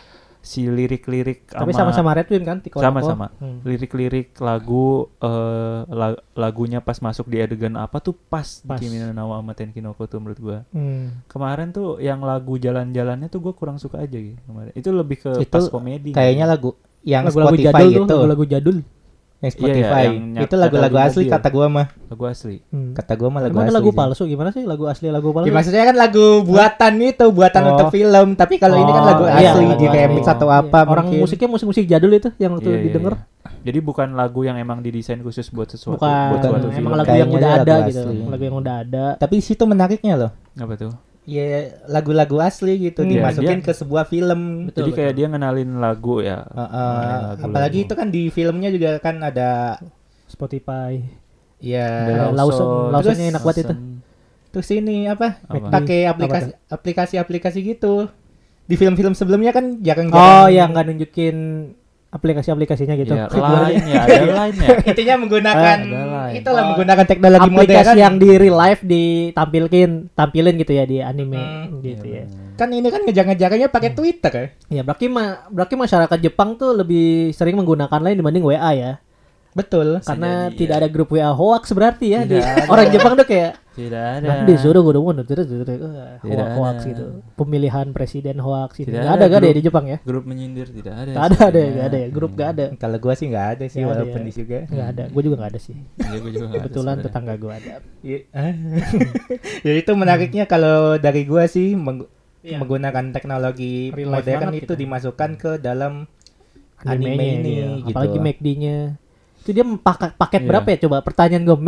si lirik-lirik Tapi sama-sama Red Wing kan Tiko Sama-sama. Hmm. lirik-lirik lagu eh la- lagunya pas masuk di adegan apa tuh pas, Pas. di Kimi no Na wa sama Tenkinoko tuh menurut gua. Hmm. Kemarin tuh yang lagu jalan-jalannya tuh gua kurang suka aja gitu kemarin. Itu lebih ke Itu pas komedi. Kayaknya lagu yang Lagu-lagu Spotify jadul gitu. tuh, lagu-lagu jadul. Yang Iya, Spotify. yang nyat- itu lagu-lagu asli mobil. kata gua mah. lagu asli. Hmm. Kata gua mah lagu Emang asli. lagu sih. palsu gimana sih lagu asli lagu palsu? Ya, maksudnya kan lagu buatan itu, buatan Oh. untuk film. Tapi kalau ini kan Oh, lagu iya, asli lagu di remix atau Iya. apa Orang mungkin. musiknya musik-musik jadul itu yang tuh Iya, iya, didengar. iya. Jadi bukan lagu yang emang didesain khusus buat sesuatu Bukan, buat suatu film. emang lagu yang udah ada lagu gitu. Lagu yang udah ada. Tapi situ menariknya loh. Apa tuh? Ya lagu-lagu asli gitu Hmm. dimasukin Dia- ke sebuah film. Betul, Jadi kayak betul. dia ngenalin lagu ya. Uh, uh, Ngenalin lagu-lagu. apalagi itu kan di filmnya juga kan ada Spotify. ya Ada Lawson- Lawsonnya enak banget itu. terus ini apa? Apa? Pakai aplikasi aplikasi-aplikasi gitu. Di film-film sebelumnya kan jarang Oh, yang nggak nunjukin aplikasi-aplikasinya gitu. Ya, Gimana lain ya, ada lain ya. [LAUGHS] Intinya menggunakan Ada lain. itulah Oh, menggunakan teknologi modern. aplikasi yang di real life ditampilkin, tampilin gitu ya di anime Hmm. gitu ya. kan ini kan ngejar-ngejarnya pakai Twitter ya. Ya berarti ma berarti masyarakat Jepang tuh lebih sering menggunakan lain dibanding WA ya. Betul. Karena jadi, tidak ya. ada grup WA hoax berarti ya di [LAUGHS] orang Jepang tuh kayak Tidak ada. Kan disuruh gue dong terus terus Tidak hoax hoax ada. gitu. Pemilihan presiden hoax itu. Tidak ada ada gak ada ya di Jepang ya? Grup menyindir tidak ada. Gak ada ada sebenarnya. gak ada ya. Grup gak ada. Kalau gua sih nggak ada sih ada walaupun ya. di juga. Nggak ada. Gue juga gak ada sih. Iya, gua juga nggak ada Kebetulan tetangga gue ada. Iya. [LAUGHS] ya itu menariknya kalau dari gua sih meng- Iya. menggunakan teknologi modern itu dimasukkan ke dalam anime ini gitu. Apalagi McD-nya. Itu dia paket paket berapa ya coba? Pertanyaan gue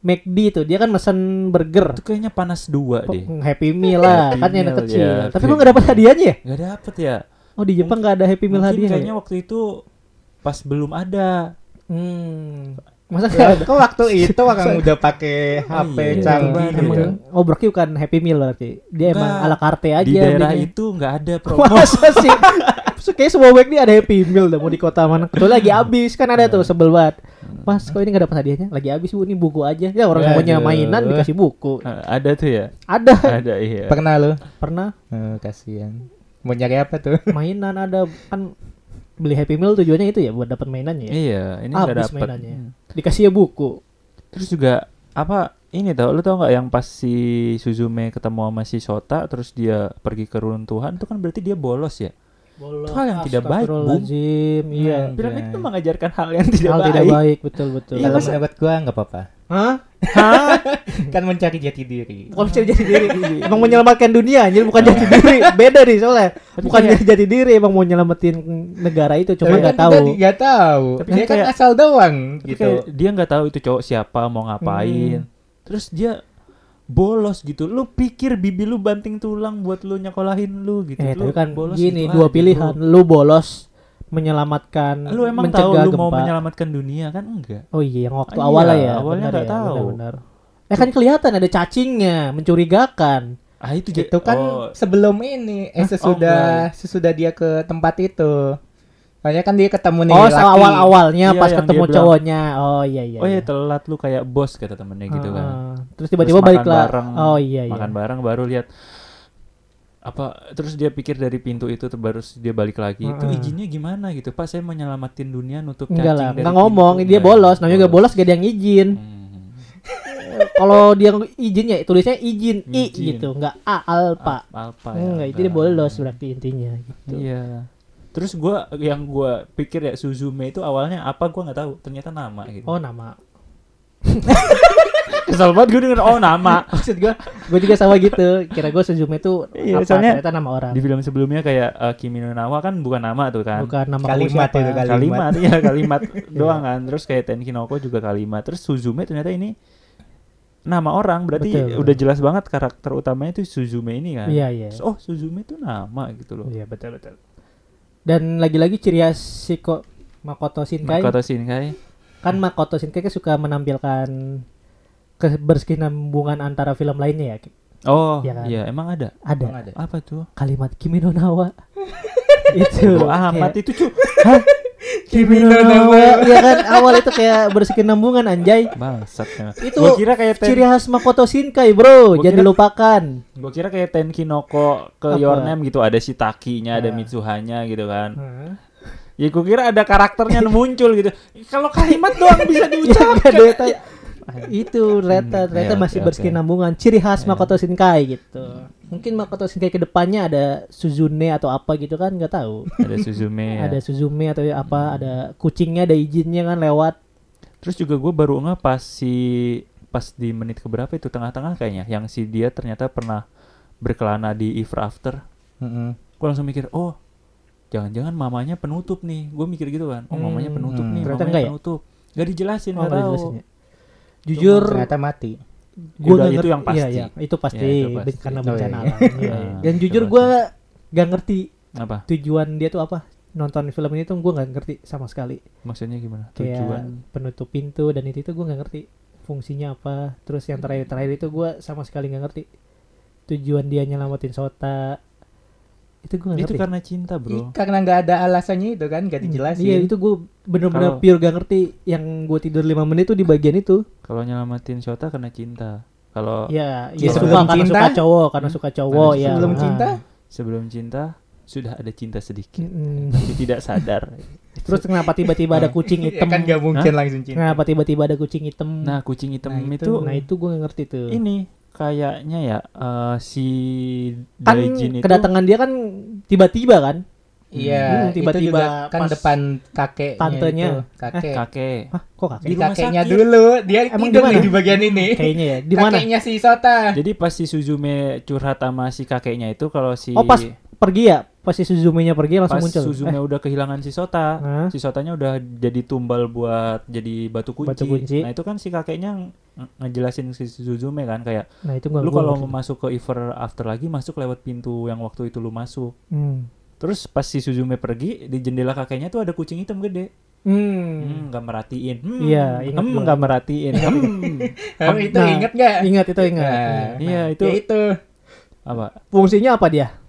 McD itu dia kan mesen burger. Itu kayaknya panas dua deh. Happy Meal lah, Happy kan yang kecil. ya. Tapi emang gak dapat hadiahnya ya? Gak dapet ya. Oh di Jepang gak ada Happy Meal hadiah. kayaknya ya? waktu itu pas belum ada. Hmm. Masa Ya, gak kok waktu itu orang udah pakai Oh, HP iya. canggih Iya. Emang, oh berarti bukan Happy Meal berarti. Dia emang ala carte aja. Di daerah itu nggak ada [LAUGHS] promo. Masa sih? So, Kayak semua McD ada Happy Meal dah mau di kota mana. Kecuali lagi habis kan ada tuh sebel banget. Mas kok ini gak dapat hadiahnya? Lagi habis bu ini buku aja. Ya orang Aduh. punya mainan dikasih buku. Eh, ada tuh ya. Ada. Ada iya. Pernah lu? Pernah Eh, kasihan. Mau nyari apa tuh? [LAUGHS] mainan ada kan beli Happy Meal tujuannya itu ya buat dapat mainannya ya. Iya, ini nggak Habis dapet. mainannya. Hmm. Dikasih ya buku. Terus juga apa ini tau lu tau nggak yang pas si Suzume ketemu sama si Sota terus dia pergi ke runtuhan itu kan berarti dia bolos ya Itu hal yang tidak baik, Bung. Iya. Hmm. film Iya. itu mengajarkan hal yang tidak Hal baik tidak baik betul betul. Iya, Kalau menurut gua nggak apa-apa. Hah? Hah? [LAUGHS] Kan mencari jati diri. Bukan mencari jati diri. [LAUGHS] emang menyelamatkan dunia anjir bukan jati diri. Beda nih soalnya. Tapi Bukan kayak- jati diri emang mau nyelamatin negara itu cuma nggak kan tahu. nggak tahu. Tapi dia kan kayak- asal doang Tapi gitu. kayak dia nggak tahu itu cowok siapa mau ngapain terus dia bolos gitu lu pikir bibi lu banting tulang buat lu nyekolahin lu gitu Eh, lu kan bolos gini gitu dua aja, pilihan. bro. Lu bolos menyelamatkan lu emang tahu mencegah lu mau gempa. menyelamatkan dunia kan enggak Oh iya yang waktu Ah, awal lah iya, ya. awalnya nggak ya, tahu. Benar, benar. Eh kan kelihatan ada cacingnya, mencurigakan. ah itu ja- itu kan oh, sebelum ini eh Hah? Oh, sesudah enggak. sesudah dia ke tempat itu soalnya kan dia ketemu nih oh, laki. awal awalnya Iya, pas ketemu bilang, cowoknya. Oh iya iya. oh ya iya. telat lu kayak bos kata temennya gitu kan Ah, Terus tiba-tiba Terus balik lah. bareng, Oh iya iya. makan bareng baru lihat apa terus dia pikir dari pintu itu ter- baru dia balik lagi itu Heeh. izinnya gimana gitu pak saya mau nyelamatin dunia nutup Enggak cacing lah, dari enggak ngomong, pintu. dia Enggak, bolos, namanya juga bolos gak ada yang izin. Hmm. [LAUGHS] Kalau dia izin ya tulisnya izin, i Izin. gitu, enggak a alpa. Al- Alpa ya, Enggak, itu dia enggak. bolos berarti intinya gitu. Iya. Terus gua yang gua pikir ya Suzume itu awalnya apa gua nggak tahu. Ternyata nama gitu. Oh nama. [LAUGHS] Kesel banget gue denger oh nama. [LAUGHS] Maksud gua, gua juga sama gitu. Kira gua Suzume itu Iya, apa? soalnya Ternyata nama orang. Di film sebelumnya kayak uh, Kimi no Nawa kan bukan nama tuh kan. Bukan nama Kalimat itu, kalimat. Kalimat iya kalimat [LAUGHS] doang kan. Terus kayak Tenkinoko juga kalimat. Terus Suzume ternyata ini nama orang berarti Betul, betul. udah jelas banget karakter utamanya itu Suzume ini kan. Iya iya. Terus, Oh Suzume itu nama gitu loh. Iya betul betul. Dan lagi-lagi ciri khas Shiko Makoto Shinkai Makoto Shinkai. kan Makoto Shinkai kan suka menampilkan keberkesinambungan antara film lainnya ya. Oh Iya iya, kan? emang ada. Ada Emang ada. Apa tuh? kalimat Kimi no Nawa. [LAUGHS] itu. Bodo amat itu cu. Kimi no Nawa. Iya kan awal itu kayak berkesinambungan anjay. Bangsat ya. Itu Gua kira kayak ten, Ciri khas Makoto Shinkai, Bro. Gua Jangan kira- dilupakan. gua kira kayak Tenkinoko ke Apa? Your Name gitu ada si Takinya, ada Nah. Mitsuhanya gitu kan. Ya gua kira ada karakternya [LAUGHS] muncul gitu. Kalau kalimat doang bisa Ya, diucapkan. Deta. [LAUGHS] itu ternyata Hmm, ternyata iya, masih oke, berkesinambungan ciri khas Iya. Makoto Shinkai gitu mungkin Makoto Shinkai ke depannya ada Suzune atau apa gitu kan nggak tahu ada Suzume [LAUGHS] ya. ada Suzume atau apa ada kucingnya ada izinnya kan lewat Terus juga gue baru nggak pas si pas di menit keberapa itu tengah-tengah kayaknya yang si dia ternyata pernah berkelana di If After. Mm-mm. Gue langsung mikir, oh jangan-jangan mamanya penutup nih. Gue mikir gitu kan, oh mamanya Hmm, penutup hmm. nih, Ternyata mamanya enggak ya? penutup. Gak dijelasin, Oh, tahu. dijelasin ya. Jujur ternyata mati gue itu ngerti yang pasti. iya, iya, itu pasti, Ya, itu pasti. karena Oh, bencana iya. alam Iya. Ah, dan itu jujur gue gak ngerti Apa? tujuan dia tuh apa nonton film ini tuh gue nggak ngerti sama sekali Maksudnya gimana? kayak Tujuan? penutup pintu dan itu itu gue nggak ngerti fungsinya apa terus yang terakhir terakhir itu gue sama sekali nggak ngerti tujuan dia nyelamatin Sota itu gue Itu ngerti karena cinta Ih, bro. karena nggak ada alasannya itu kan nggak dijelasin iya itu gue bener-bener Kalau- pure gak ngerti yang gue tidur lima menit tuh di bagian itu Kalau nyelamatin Shota karena cinta. Kalau ya Ya, ya sebelum suka karena cinta? suka cowok karena suka cowok Karena ya sebelum Ah. cinta sebelum cinta sudah ada cinta sedikit Mm-mm. tapi tidak sadar. Terus kenapa tiba-tiba ada kucing [LAUGHS] Ya hitam? kan gak mungkin langsung cinta. Kenapa tiba-tiba ada kucing hitam? Nah, kucing hitam Nah, itu, itu- nah itu gue gak ngerti tuh. ini kayaknya ya eh, si kan Daijin itu kedatangan dia kan tiba-tiba kan? Iya, Hmm, tiba-tiba kan pas depan kakeknya tantenya. itu, kakek. kakek. Hah, kok kakek? Di Di rumah kakeknya sakit. dulu, dia Emang tidur di mana? nih di bagian ini. Kayaknya ya. Di mana? Kakeknya si Sota. Jadi pas si Suzume curhat sama si kakeknya itu kalau si Oh pas pergi ya? Pas si Suzume-nya pergi langsung pas muncul. Suzume Eh, udah kehilangan si Sota, Hah? si Sotanya udah jadi tumbal buat jadi batu kunci. Batu kunci. Nah itu kan si kakeknya nge- ngejelasin si Suzume kan kayak nah itu lu kalau mau masuk ke Ever After lagi masuk lewat pintu yang waktu itu lu masuk. Hmm. Terus pas si Suzume pergi di jendela kakeknya tuh ada kucing hitam gede. Hmm. Hmm, nggak merhatiin. Hmm, Iya, ingat hmm, gua. nggak merhatiin. Hmm. Kamu [LAUGHS] itu Nah, inget gak? Ingat itu ingat. Nah, Iya, nah, itu- ya itu. Apa? Fungsinya apa dia?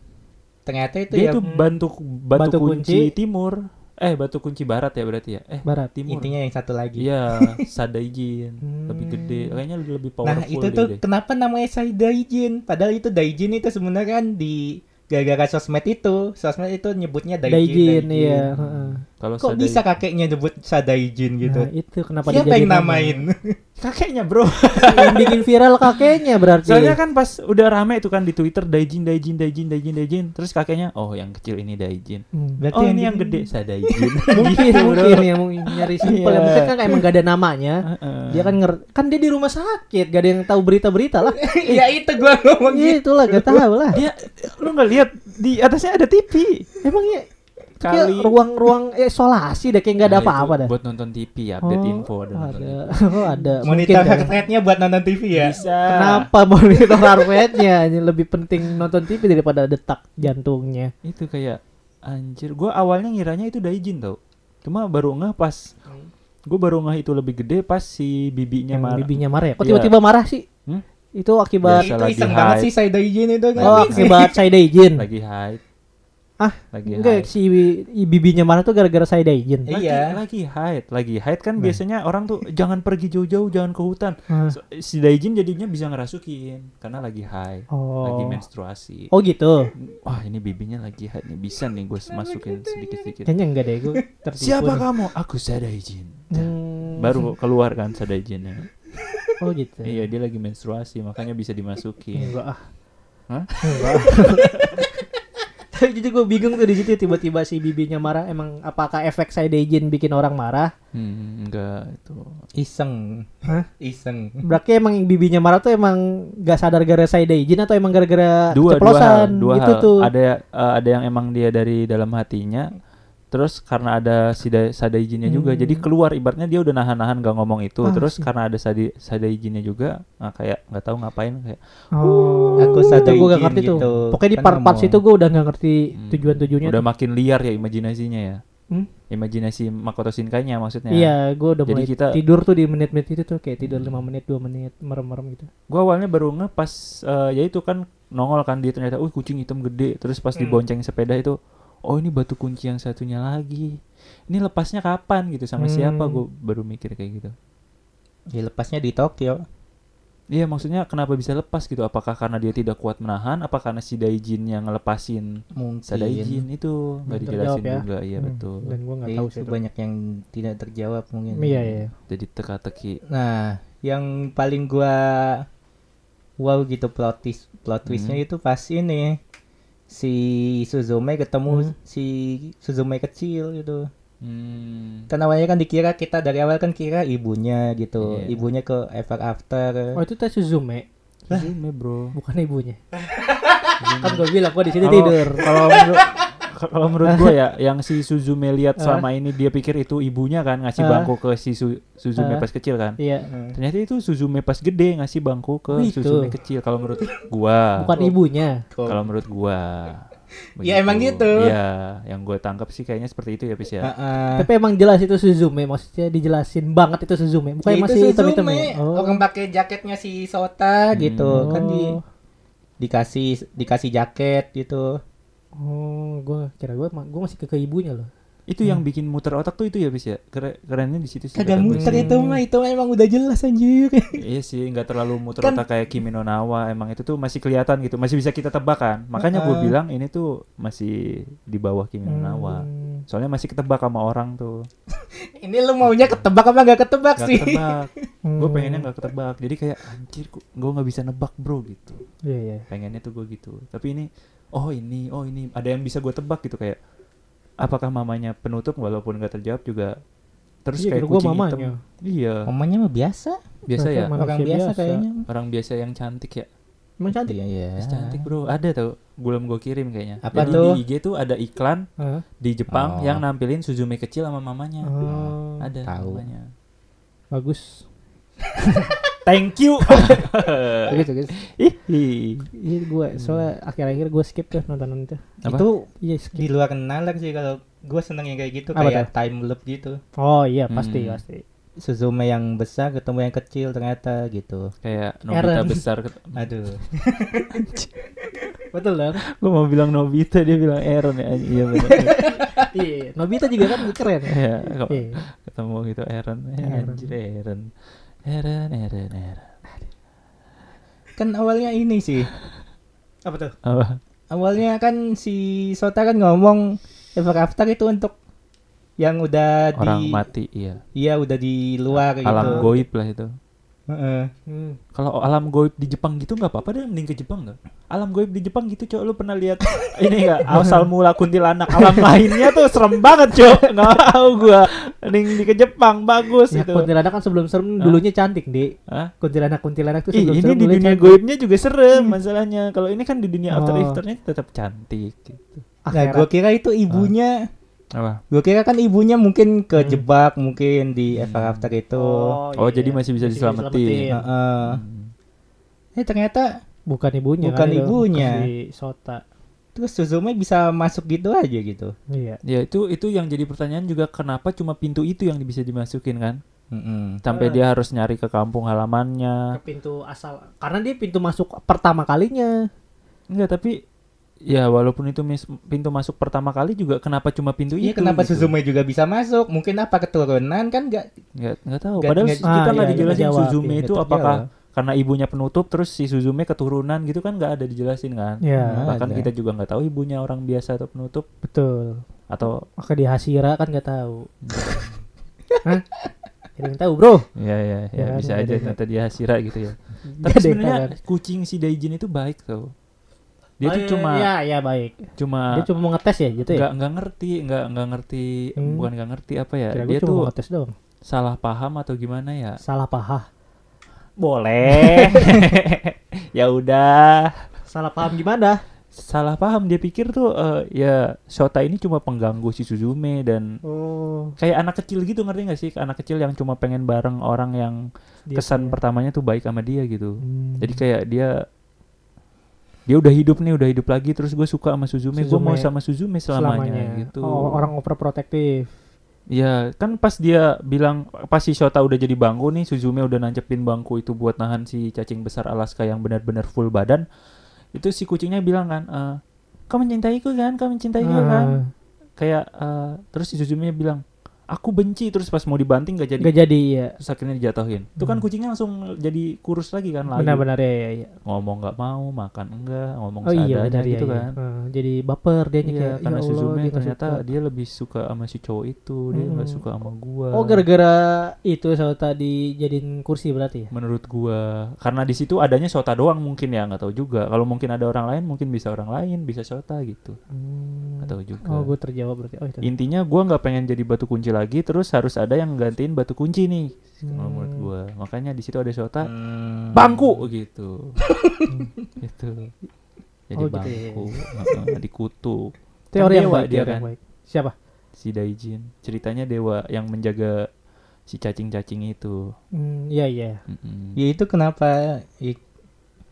Ternyata itu Dia ya itu bantu batu, Batu kunci, kunci. timur. Eh, batu kunci barat ya berarti ya? Eh, Barat. timur. intinya yang satu lagi. Iya, Sadaijin. Hmm. Lebih gede. Kayaknya lebih powerful Nah, itu tuh deh. kenapa namanya Sai Daijin? Padahal itu Daijin itu sebenarnya kan di gara-gara sosmed itu. Sosmed itu nyebutnya Daijin. Daijin, Daijin. iya. Kalau Kok Sadai- bisa kakeknya nyebut Sadaijin gitu? Nah, itu kenapa Siapa yang nama? namain? [LAUGHS] Kakeknya, Bro. [LAUGHS] yang bikin viral kakeknya berarti. Soalnya kan pas udah rame itu kan di Twitter Daijin, Daijin, Daijin, Daijin, Daijin. Terus kakeknya, oh yang kecil ini Daijin. Hmm. Berarti oh ini yang gede, Sadaijin. [LAUGHS] mungkin Gitu, bro. mungkin yang nyari simpel Iya. ya mungkin kan emang gak ada namanya Heeh. dia kan nger kan dia di rumah sakit gak ada yang tahu berita-berita lah ya itu gua ngomong Iya gitu. itulah gak tahu lah Dia lu nggak lihat di atasnya ada TV. emangnya Kali ruang-ruang isolasi deh kayak gak ada Nah, apa-apa dah Buat nonton TV ya, update Oh, info ada. ada [LAUGHS] oh ada [LAUGHS] Monitor rate-nya buat nonton TV ya. Bisa. kenapa [LAUGHS] monitor heart rate-nya Ini lebih penting nonton TV daripada detak jantungnya Itu kayak anjir, gua awalnya ngiranya itu Daijin tau. Cuma baru ngeh pas Gue baru ngeh itu lebih gede pas si bibinya yang marah. bibinya marah ya kok Iya. tiba-tiba marah sih Hmm? itu akibat Biasa itu iseng banget sih Daijin itu kan. oh akibat Saidaijin Lagi hide. Ah, lagi enggak hide. si i- bibinya marah tuh gara-gara Saidaijin Lagi, Iya. lagi hide, lagi hide kan Nah. biasanya orang tuh [LAUGHS] jangan pergi jauh-jauh, jangan ke hutan. Ah. So, si Daijin jadinya bisa ngerasukin karena lagi high, oh lagi menstruasi. oh gitu Wah ini bibinya lagi high nih bisa nih gue masukin sedikit-sedikit. Kayaknya enggak deh, gue [LAUGHS] tertipu. Siapa kamu? Aku Sadaijin. Hmm. Baru keluar kan Sadaijinnya. [LAUGHS] Oh gitu. Iya dia lagi menstruasi makanya bisa dimasukin. Enggak ah. Hah? Enggak. Tapi [LAUGHS] jadi gue bingung tuh di situ tiba-tiba si bibinya marah. Emang apakah efek Saidaijin bikin orang marah? Hmm, enggak itu. Iseng. Hah? Iseng. Berarti emang yang bibinya marah tuh emang gak sadar gara-gara Saidaijin atau emang gara-gara Dua dua hal, dua gitu hal. tuh. Ada eh, ada yang emang dia dari dalam hatinya. Terus karena ada si da- Sadaijinnya juga, Hmm. jadi keluar ibaratnya dia udah nahan-nahan gak ngomong itu. Ah, Terus sih. karena ada sadi, Sadaijinnya juga, nah, kayak nggak tahu ngapain kayak Oh, Aku itu gue gak ngerti tuh. gitu. Pokoknya di Kan part-part situ gue udah gak ngerti Hmm. tujuan-tujuannya. udah tuh. makin liar ya imajinasinya ya. Hmm? Imajinasi Makoto Shinkainya maksudnya. Iya, gue udah Jadi mulai kita- tidur tuh di menit-menit itu tuh kayak tidur 5 menit, 2 menit, merem-merem gitu. Gua awalnya baru nge pas eh, ya itu kan nongol kan dia ternyata, uh kucing hitam gede. Terus pas Hmm. dibonceng sepeda itu, oh ini batu kunci yang satunya lagi. Ini lepasnya kapan gitu sama siapa? Hmm. Gue baru mikir kayak gitu. Ya lepasnya di Tokyo. Iya maksudnya kenapa bisa lepas gitu? Apakah karena dia tidak kuat menahan? Apa karena si Daijin yang ngelepasin Mungkin. Sadaijin itu nggak dijelasin terjawab ya. juga? Iya Hmm, betul. Dan gue gak Ya, tahu itu sih. itu. banyak yang tidak terjawab mungkin. Iya, iya. Jadi teka-teki. Nah, yang paling gua wow gitu plot twist plot twistnya Hmm. itu pas ini si Suzume ketemu Hmm. si Suzume kecil gitu. Hmm. Kan awalnya kan dikira kita dari awal kan kira ibunya gitu. Iya. Ibunya ke Ever After. Oh itu tes Suzume, Suzume bro. bukan ibunya. [LAUGHS] kan gue bilang gue di sini tidur. Kalau kalau menurut gue ya, yang si Suzume lihat [LAUGHS] selama ini dia pikir itu ibunya kan ngasih bangku ke si Su- Suzume pas kecil kan. Iya, Hmm. Ternyata itu Suzume pas gede ngasih bangku ke itu. Suzume kecil. Kalau menurut gua. bukan ibunya. Kalau menurut gua. [LAUGHS] Ya, emang gitu. Iya, yang gua tangkap sih kayaknya seperti itu ya, Pis ya. Heeh. Tapi emang jelas itu Suzume, maksudnya dijelasin banget itu Suzume. Bukan Ya, itu masih hitam-hitam Suzume. ya. Oh. Orang pakai jaketnya si Sota gitu. Kan di Oh. dikasih dikasih jaket gitu. Oh, gue kira gue gue masih ke, ke ibunya loh. Itu yang bikin muter otak tuh itu ya bis ya. Keren, kerennya di situ sih. Kagak gue. muter itu mah itu emang udah jelas anjir. [LAUGHS] Iya sih, nggak terlalu muter Kan- otak kayak Kimi no Nawa. Emang itu tuh masih kelihatan gitu, masih bisa kita tebak kan. Makanya gue Heeh. bilang ini tuh masih di bawah Kimi no Nawa. Hmm. Soalnya masih ketebak sama orang tuh. [LAUGHS] Ini lu maunya ketebak apa gak ketebak Gak sih? ketebak. [LAUGHS] gue Hmm. pengennya nggak ketebak. Jadi kayak anjir, gue nggak bisa nebak bro gitu. Iya, iya. Pengennya tuh gue gitu. Tapi ini, oh ini, oh ini, ada yang bisa gue tebak gitu kayak. Apakah mamanya penutup walaupun nggak terjawab juga. Terus Iya, kayak gua kucing mamanya. hitam. Iya, Mamanya mah biasa. biasa ya. Orang biasa, biasa. kayaknya. Orang biasa yang cantik ya. Emang cantik. Iya, iya. Mas cantik bro, ada tau. Belum gue kirim kayaknya. Apa Jadi tuh? di IG tuh ada iklan Hah? di Jepang Oh. yang nampilin Suzume kecil sama mamanya. Oh, ada tahu. mamanya. bagus. [LAUGHS] Thank you. [LAUGHS] Bagus. Ih, Iya gue soalnya akhir-akhir gue skip tuh nonton itu. Apa? Itu Iya skip. di luar nalar sih kalau gue seneng yang kayak gitu Apa kayak time loop gitu. Oh iya pasti Hmm. pasti. Suzume yang besar ketemu yang kecil ternyata gitu. kayak Nobita Eren. besar. Aduh. [LAUGHS] Betul dong. Gue mau bilang Nobita dia bilang Eren ya. Iya benar. [LAUGHS] iya. Nobita juga kan keren. Iya, Iya. ketemu gitu. Ya, Eren. Anjir Eren. Eren, Eren, Eren. Kan awalnya ini sih. Apa tuh? Apa? Awalnya kan si Sota kan ngomong Ever After itu untuk yang udah Orang di mati, iya. Iya udah di luar gitu. Alam goib lah itu. Heeh. Hmm. Kalau alam goib di Jepang gitu nggak apa-apa deh mending ke Jepang nggak? Alam goib di Jepang gitu cok lu pernah lihat [LAUGHS] ini nggak asal mula kuntilanak alam lainnya tuh serem banget cok [LAUGHS] nggak mau gua mending di ke Jepang bagus Ya, itu. kuntilanak kan sebelum serem dulunya cantik, Di. Hah? Kuntilanak kuntilanak tuh Ih, sebelum ini serem di dunia cantik. goibnya juga serem masalahnya. Kalau ini kan di dunia after Oh. iftarnya tetap cantik gitu. Nah, gua kira itu ibunya. Apa? Gua kira kan ibunya mungkin kejebak mungkin di Ever After itu. Oh, jadi masih bisa diselamatin. Heeh. Hmm. Eh ternyata Bukan ibunya. Bukan kan ibunya. Si Sota. terus Suzume bisa masuk gitu aja gitu. Iya. Ya itu itu yang jadi pertanyaan juga kenapa cuma pintu itu yang bisa dimasukin kan? Heeh. Sampai Ah. dia harus nyari ke kampung halamannya. Ke pintu asal karena dia pintu masuk pertama kalinya. Enggak, tapi ya walaupun itu mis- pintu masuk pertama kali juga kenapa cuma pintu Iya itu? kenapa gitu? Suzume juga bisa masuk? Mungkin apa keturunan kan nggak Nggak nggak tahu. Nggak- Padahal nggak- kita Ah, nggak iya, iya, dijelasin jawab, Suzume iya, itu nggak apakah karena ibunya penutup terus si Suzume keturunan gitu kan nggak ada dijelasin kan? Ya, Nggak Bahkan ada. kita juga nggak tahu ibunya orang biasa atau penutup betul. atau Maka di Hasira kan nggak tahu. Hah? Ada yang tahu, Bro? ya ya ya, Ya kan, bisa nggak aja ternyata dia Hashira gitu ya. Nggak Tapi sebenarnya kan? kucing si Daijin itu baik tuh. Dia Oh, tuh iya, cuma Iya, iya baik. cuma Dia cuma mau ngetes ya gitu ya. nggak nggak ngerti nggak nggak ngerti Hmm. bukan nggak ngerti apa ya Kira dia cuma tuh ngetes doang. salah paham atau gimana ya Salah paham. boleh [LAUGHS] ya udah Salah paham gimana? salah paham dia pikir tuh eh, ya Shota ini cuma pengganggu si Suzume dan Oh, kayak anak kecil gitu ngerti gak sih anak kecil yang cuma pengen bareng orang yang dia kesan punya- pertamanya tuh baik sama dia gitu Hmm. jadi kayak dia dia udah hidup nih udah hidup lagi terus gue suka sama Suzume, gue mau Suzume. sama Suzume selamanya, gitu. Oh, orang overprotective. Ya kan pas dia bilang pas si Shota udah jadi bangku nih Suzume udah nancepin bangku itu buat nahan si cacing besar Alaska yang benar-benar full badan itu si kucingnya bilang kan eh, kau mencintaiku kan? Kau mencintaiku kan? Ah, kayak eh, terus si Suzume bilang aku benci terus pas mau dibanting gak jadi Nggak jadi ya. terus akhirnya dijatuhin itu kan Hmm. kucingnya langsung jadi kurus lagi kan layu. Benar-benar ya, ya, ya. ngomong nggak mau makan enggak ngomong Oh iya benar ya, gitu iya. kan Ah, jadi baper dia Iya, kayak karena ya Allah, Suzume dia ternyata suka. dia lebih suka sama si cowok itu, dia nggak Hmm. suka sama gua. Oh gara-gara itu soal tadi jadiin kursi berarti ya? menurut gua karena di situ adanya Sota doang mungkin ya nggak tahu juga kalau mungkin ada orang lain mungkin bisa orang lain bisa Sota gitu Hmm. nggak tahu juga Oh gue terjawab berarti. Oh itu. intinya gua nggak pengen jadi batu kunci lagi terus harus ada yang gantiin batu kunci nih kalau Hmm. menurut gua makanya di situ ada Sota Hmm. bangku gitu [LAUGHS] gitu jadi Oh, gitu ya. bangku heeh, dikutu Teori Kan yang baik, dia kan. baik. Siapa? si Daijin ceritanya dewa yang menjaga si cacing-cacing itu Hmm, iya iya. Mm-mm. Ya itu kenapa i-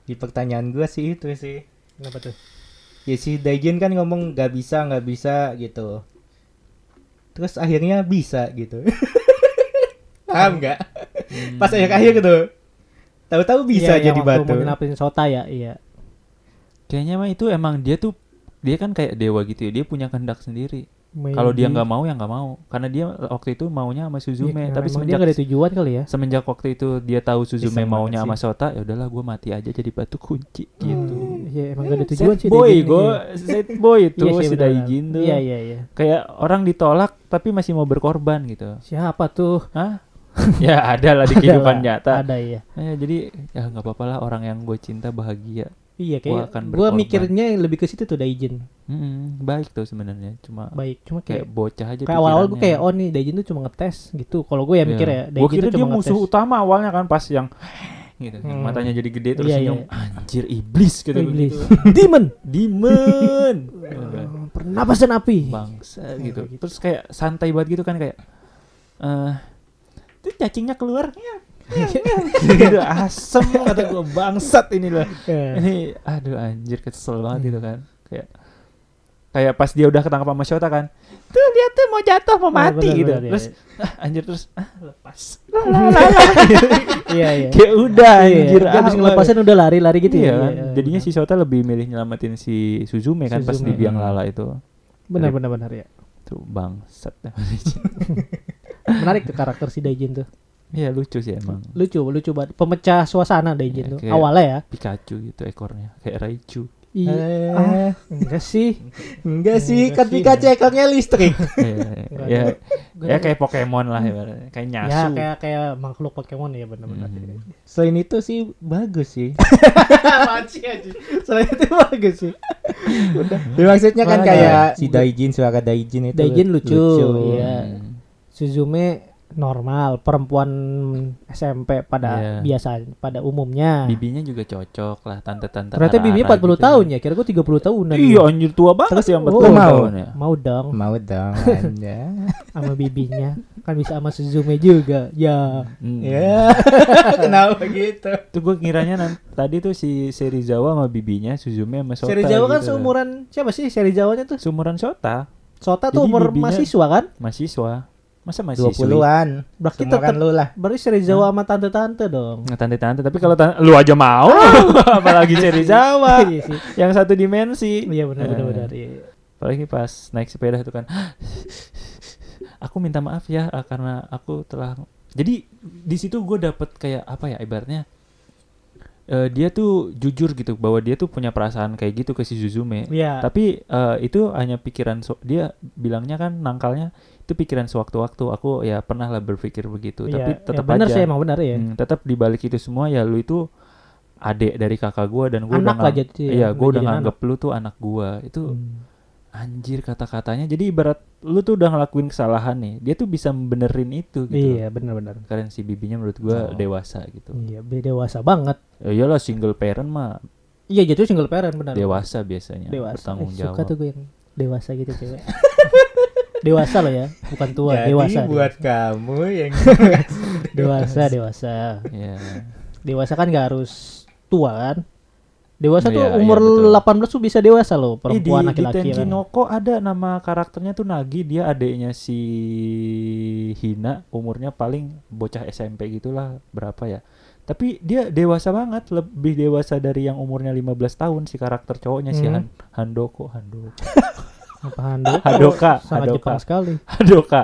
di pertanyaan gua sih itu sih. Kenapa tuh? Ya si Daijin kan ngomong nggak bisa nggak bisa gitu. Terus akhirnya bisa gitu. [LAUGHS] Paham nggak? Pas akhir-akhir gitu. Tahu-tahu bisa Iya, yang jadi waktu batu. mau nyelapin Sota ya, iya. Kayaknya mah itu emang dia tuh dia kan kayak dewa gitu ya. Dia punya kehendak sendiri. Kalau dia nggak mau ya nggak mau. Karena dia waktu itu maunya sama Suzume, Iya, tapi emang dia semenjak nggak ada tujuan kali ya. semenjak waktu itu dia tahu Suzume Iseng maunya sama Sota, ya udahlah gue mati aja jadi batu kunci gitu. Iya emang gak ada tujuan sih. boy, gue sad boy itu [LAUGHS] Iya sih, si. Daijin tuh. Iya iya iya. Kayak orang ditolak tapi masih mau berkorban gitu. Siapa tuh? Hah? [LAUGHS] ya ada lah di kehidupan nyata. Ada ya. Ya, jadi ya nggak apa-apa lah orang yang gue cinta bahagia. Iya Gua kayak gue mikirnya lebih ke situ tuh Daijin. Mm-mm, baik tuh sebenarnya, cuma Baik, cuma kayak kayak bocah aja. kayak awal-awal gue kayak oh nih Daijin tuh cuma ngetes gitu. Kalau gue ya mikir ya Gue Daijin kira tuh dia cuma musuh ngetes. utama awalnya kan pas yang [SNIFFS] gitu, yang Hmm. matanya jadi gede terus Iya, senyum, iya. anjir iblis gitu Iblis. begitu. [LAUGHS] Demon. Demon. Udah, [LAUGHS] Pernapasan api. Bangsa gitu. gitu. Terus kayak santai banget gitu kan kayak eh itu cacingnya keluar gitu asem kata gue bangsat ini loh Ya. ini aduh anjir kesel banget gitu kan kayak kayak pas dia udah ketangkap sama Shota kan tuh dia tuh mau jatuh mau Iya, mati benar, gitu iya, terus iya. ah, anjir terus ah lepas [LAUGHS] Iya iya. kayak udah Iya, anjir dia habis ngelepasin udah lari-lari gitu iya ya. kan jadinya si Shota lebih milih nyelamatin si Suzume kan pas di Suzume. biang lala itu benar benar benar ya. tuh bangsat [LAUGHS] Menarik tuh karakter si Daijin tuh. Iya lucu sih emang Lucu, lucu banget. Pemecah suasana Daijin Iya, tuh. kayak- Awalnya ya. Pikachu gitu ekornya kayak Raichu Iya. Eh, Ah, enggak sih. [LAUGHS] enggak sih, kan. Pikachu ekornya listrik. [LAUGHS] Iya, ya Gua ya tuh- kayak Pokemon lah ibaratnya. kayak ya nyasu kayak kayak makhluk Pokemon ya benar-benar. Hmm. Selain itu sih bagus sih. [LAUGHS] Selain itu bagus sih. Ya, maksudnya kan kayak ya. si Daijin suara Daijin itu Daijin lucu, iya. Hmm. Suzume normal, perempuan SMP pada Iya. biasa pada umumnya. bibinya juga cocok lah tante-tante Ternyata bibinya Ara-ara 40 gitu. tahun ya, kira gue 30 tahunan. iya anjir tua banget sih yang Oh, 40 mau. tahun ya Mau dong Mau dong [LAUGHS] Anda. sama bibinya. Kan bisa sama Suzume juga. Ya. Hmm. Ya, [LAUGHS] kenapa gitu? Tuh gue ngiranya nan- tadi tuh si Serizawa sama bibinya, Suzume sama Sota Seri Jawa kan gitu. seumuran siapa sih Seri Jawanya tuh? Seumuran Sota, Sota tuh Jadi umur bibinya- mahasiswa kan? mahasiswa. Masa mahasiswa? 20-an. Berarti tetap lu lah. berarti Seri Jawa sama tante-tante dong. Nggak tante-tante, tapi kalau tan- lu aja mau, [LAUGHS] apalagi Serizawa [LAUGHS] Iya sih. yang satu dimensi. Iya benar benar Eh, benar. Iya. Apalagi pas naik sepeda itu kan, aku minta maaf ya ah, karena aku telah. Jadi di situ gue dapet kayak apa ya ibaratnya eh, dia tuh jujur gitu bahwa dia tuh punya perasaan kayak gitu ke si Suzume. Iya. Tapi eh, itu hanya pikiran so- dia bilangnya kan nangkalnya itu pikiran sewaktu-waktu. Aku ya pernah lah berpikir begitu. Iya, Tapi ya tetap benar aja. sih emang benar ya. Hmm, tetap dibalik itu semua ya lu itu adik dari kakak gua dan gua Anak udah lah ngang- jadi ya, iya gua udah nganggep lu tuh anak gua itu Hmm. Anjir kata-katanya jadi ibarat lu tuh udah ngelakuin kesalahan nih dia tuh bisa benerin itu gitu Iya benar benar. keren si bibinya menurut gua Oh. dewasa gitu Iya, dewasa banget. ya iyalah single parent mah Iya, jatuh single parent benar. dewasa biasanya Dewasa. bertanggung Eh, jawab suka tuh gue yang dewasa gitu cewek. [LAUGHS] dewasa loh ya, bukan tua, Jadi dewasa. buat kamu yang [LAUGHS] dewasa, dewasa. ya Dewasa kan gak harus tua kan? Dewasa tuh Iya, iya, umur betul. 18 tuh bisa dewasa loh, di, perempuan di laki-laki Tenchi kan. no Ko ada nama karakternya tuh Nagi dia adiknya si Hina umurnya paling bocah SMP gitulah berapa ya tapi dia dewasa banget lebih dewasa dari yang umurnya 15 tahun si karakter cowoknya si Hmm. Han, Handoko Handoko [LAUGHS] Apa Hando? Hadoka Sangat Hadoka Jepang sekali. Hadoka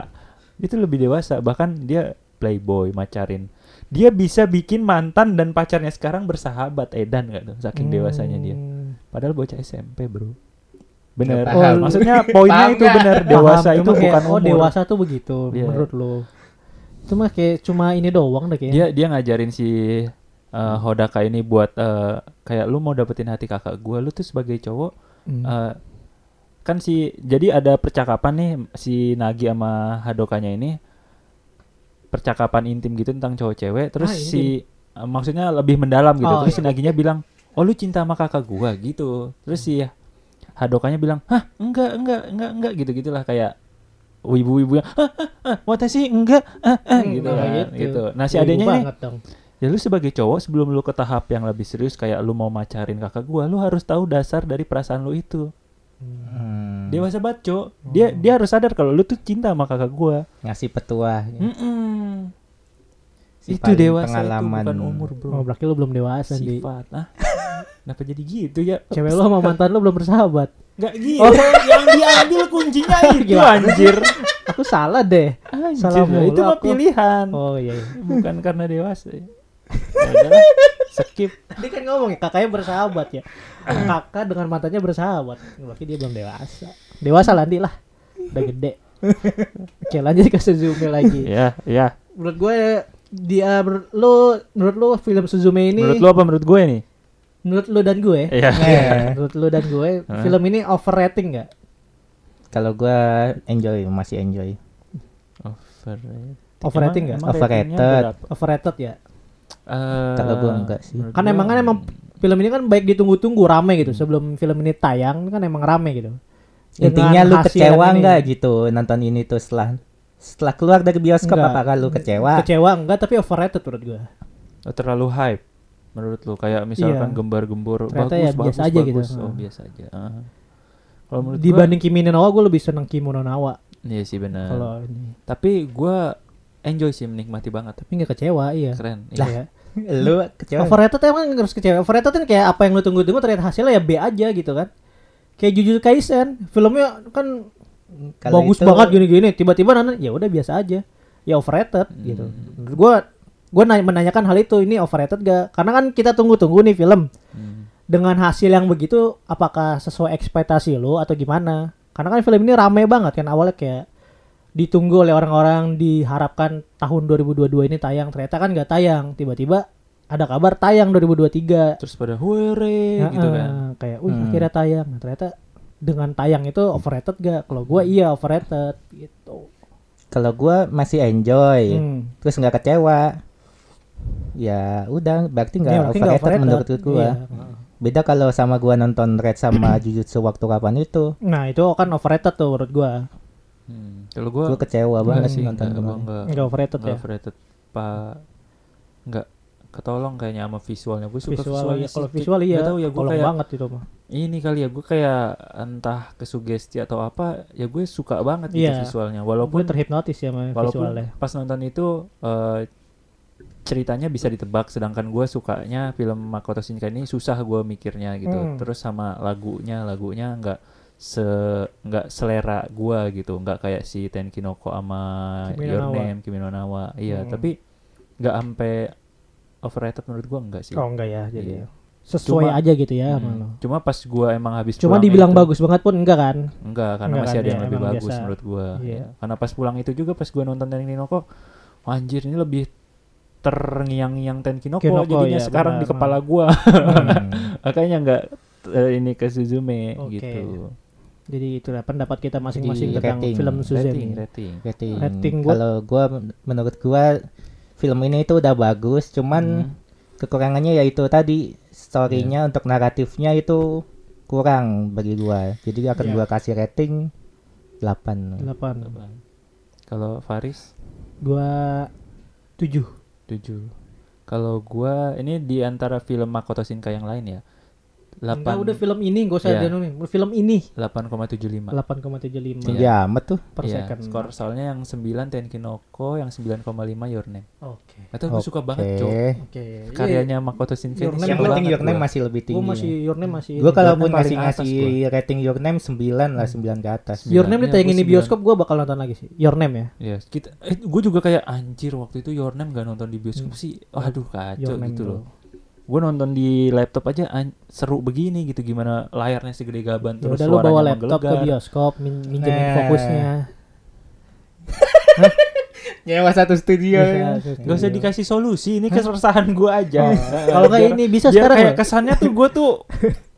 itu lebih dewasa bahkan dia playboy macarin dia bisa bikin mantan dan pacarnya sekarang bersahabat Edan gak tuh saking dewasanya dia Hmm. Padahal bocah SMP bro Bener paham. Maksudnya poinnya Paham itu bener Dewasa Paham, itu cuma kayak, bukan oh umur dewasa tuh begitu Iya. menurut lo. Itu mah kayak cuma ini doang deh kayaknya. Dia dia ngajarin si uh, Hodaka ini buat uh, Kayak lu mau dapetin hati kakak gua Lu tuh sebagai cowok Hmm. uh, Kan si Jadi ada percakapan nih Si Nagi sama Hadokanya ini Percakapan intim gitu tentang cowok cewek Terus Ah, si uh, Maksudnya lebih mendalam gitu Oh, Terus si iya. Naginya bilang Oh lu cinta sama kakak gua gitu Terus si Hadokanya bilang Hah enggak enggak enggak enggak gitu gitulah kayak Wibu-wibu yang Hah hah hah Watashi enggak ah, ah, Hmm, gitu, nah, gitu. gitu. Nah si adanya ini dong. ya lu sebagai cowok sebelum lu ke tahap yang lebih serius kayak lu mau macarin kakak gua lu harus tahu dasar dari perasaan lu itu Hmm, dewasa banget cowok dia Hmm. dia harus sadar kalau lu tuh cinta sama kakak gua ngasih petua. Mm-mm. Si itu dewasa pengalaman. itu bukan umur bro Oh, berarti lo belum dewasa, Di. sifat ah kenapa jadi gitu ya Cewek lo sama mantan lo belum bersahabat. Enggak gitu. yang diambil kuncinya [LAUGHS] itu anjir. Aku salah deh. Anjir, Salah mulu itu mah pilihan. Oh iya. iya. Bukan karena dewasa. Ya [LAUGHS] Ya skip. Tadi kan ngomong ya kakaknya bersahabat ya. [LAUGHS] Kakak dengan matanya bersahabat. Berarti dia belum dewasa. Dewasa lah Andi lah. Udah gede. [LAUGHS] Oke lanjut ke Suzume lagi. Ya, ya. Menurut gue dia ber- lu menurut lu film Suzume ini Menurut lu apa menurut gue nih? menurut lu dan gue Iya. Eh, menurut lu dan gue [LAUGHS] film ini overrating nggak? Kalau gua enjoy, masih enjoy. Overrated. Overrating nggak? Overrated. Overrated ya. Eh, Kalau gua enggak sih. Kan gua, emang kan emang film ini kan baik ditunggu-tunggu rame gitu. Sebelum film ini tayang kan emang rame gitu. Dengan Intinya lu kecewa yang ini. nggak gitu nonton ini tuh setelah setelah keluar dari bioskop Enggak. apakah lu kecewa? Kecewa enggak tapi overrated menurut gue. Oh, terlalu hype menurut lu kayak misalkan gembar-gembur Ternyata bagus ya bagus biasa aja gitu. bagus. Oh, Hmm. biasa aja. Ah. Kalau menurut Dibanding Kimi no Nawa gue lebih seneng Kimi no Nawa gua iya sih benar. kalau ini. Tapi gua enjoy sih menikmati banget. Tapi nggak kecewa iya. Keren. Lah. Iya. [LAUGHS] lu kecewa? Overrated emang harus kecewa. Overrated kan kayak apa yang lu tunggu-tunggu ternyata hasilnya ya B aja gitu kan. Kayak Jujutsu Kaisen, filmnya kan Kalau bagus itu- banget gini-gini, tiba-tiba nana ya udah biasa aja. Ya overrated gitu. Menurut Gua gua nanya- menanyakan hal itu ini overrated gak? Karena kan kita tunggu-tunggu nih film Hmm. dengan hasil yang begitu apakah sesuai ekspektasi lo atau gimana? Karena kan film ini rame banget kan awalnya kayak ditunggu oleh orang-orang diharapkan tahun 2022 ini tayang ternyata kan nggak tayang tiba-tiba ada kabar tayang 2023 Terus pada huere Ya, gitu kan. kayak wih Hmm. akhirnya tayang Nah, ternyata dengan tayang itu overrated gak kalau gua iya overrated gitu Kalau gua masih enjoy, Hmm. terus nggak kecewa. Ya udah, berarti nggak Ya, nggak overrated menurut gua. Iya. Beda kalau sama gua nonton Red sama [CLEARS THROAT] Jujutsu waktu kapan itu, nah itu kan overrated tuh menurut gua Hmm. Kalau gua gua kecewa enggak banget sih nonton enggak, gua kemarin. enggak. nggak overrated Enggak ya overrated. Pak enggak ketolong kayaknya sama visualnya. Gue suka visual visualnya iya. kalau visual iya tahu ya gue kayak banget itu mah ini kali ya gue kayak entah kesugesti atau apa ya gue suka banget gitu Iya. visualnya gue walaupun terhipnotis ya sama walaupun visualnya pas nonton itu eh, ceritanya bisa ditebak sedangkan gue sukanya film Makoto Shinkai ini susah gue mikirnya gitu Hmm. terus sama lagunya lagunya nggak se nggak selera gue gitu nggak kayak si Tenki no Ko sama Kimi Your Nawa. Name Kimi no Nawa iya Hmm. tapi nggak sampai overrated menurut gue enggak sih oh enggak ya jadi Iya. sesuai Cuma- aja gitu ya Hmm. cuma pas gue emang habis cuma dibilang itu- bagus banget pun enggak kan Enggak, karena Enggak masih kan, ada ya, yang lebih bagus biasa. menurut gua. Iya. Ya. Karena pas pulang itu juga pas gua nonton Tenkinoko, anjir ini lebih terngiang-ngiang Tenkinoko Kinoko, jadinya ya, sekarang di benar. kepala gua. Hmm. [LAUGHS] Makanya enggak eh, ini ke Suzume Oke. gitu. Jadi itulah pendapat kita masing-masing tentang rating. film Rating, Suzume rating. Rating. Rating gua- Kalau gua menurut gua film ini itu udah bagus, cuman Hmm. kekurangannya yaitu tadi storynya untuk naratifnya itu kurang bagi gua. Jadi akan Iya. gua kasih rating 8. 8 Kalau Faris gua 7 7. Kalau gua ini di antara film Makoto Shinkai yang lain ya. Enggak 8 udah film ini gak usah Iya. yeah. film ini 8,75. 8,75 Iya. Ya, amat tuh. per Iya, second skor soalnya yang 9 Tenkinoko, yang 9,5 Your Name. oke Atau gue suka banget, Cok. Oke. oke Karyanya Makoto Shinkai Your Yang penting banget Your Name gua. masih lebih tinggi. gua masih your name masih Gua ini. kalau Your pun Name paling ngasih atas ngasih rating Your Name 9 lah, 9 ke atas. Your Name Iya, ditayangin gua di bioskop gua bakal nonton lagi sih Your Name ya Iya, kita eh gue juga kayak anjir waktu itu Your Name gak nonton di bioskop sih. Waduh kacau gitu loh. Gue nonton di laptop aja seru begini gitu gimana layarnya segede gaban Ya terus udah lu bawa suaranya laptop ke menggelegar. bioskop min minjemin Nah. fokusnya [LAUGHS] Nyewa satu studio. Bisa, Gak usah dikasih solusi, ini keresahan gue aja. Oh. Kalau nggak Biar- ini bisa biar sekarang kayak ya? kesannya tuh gue tuh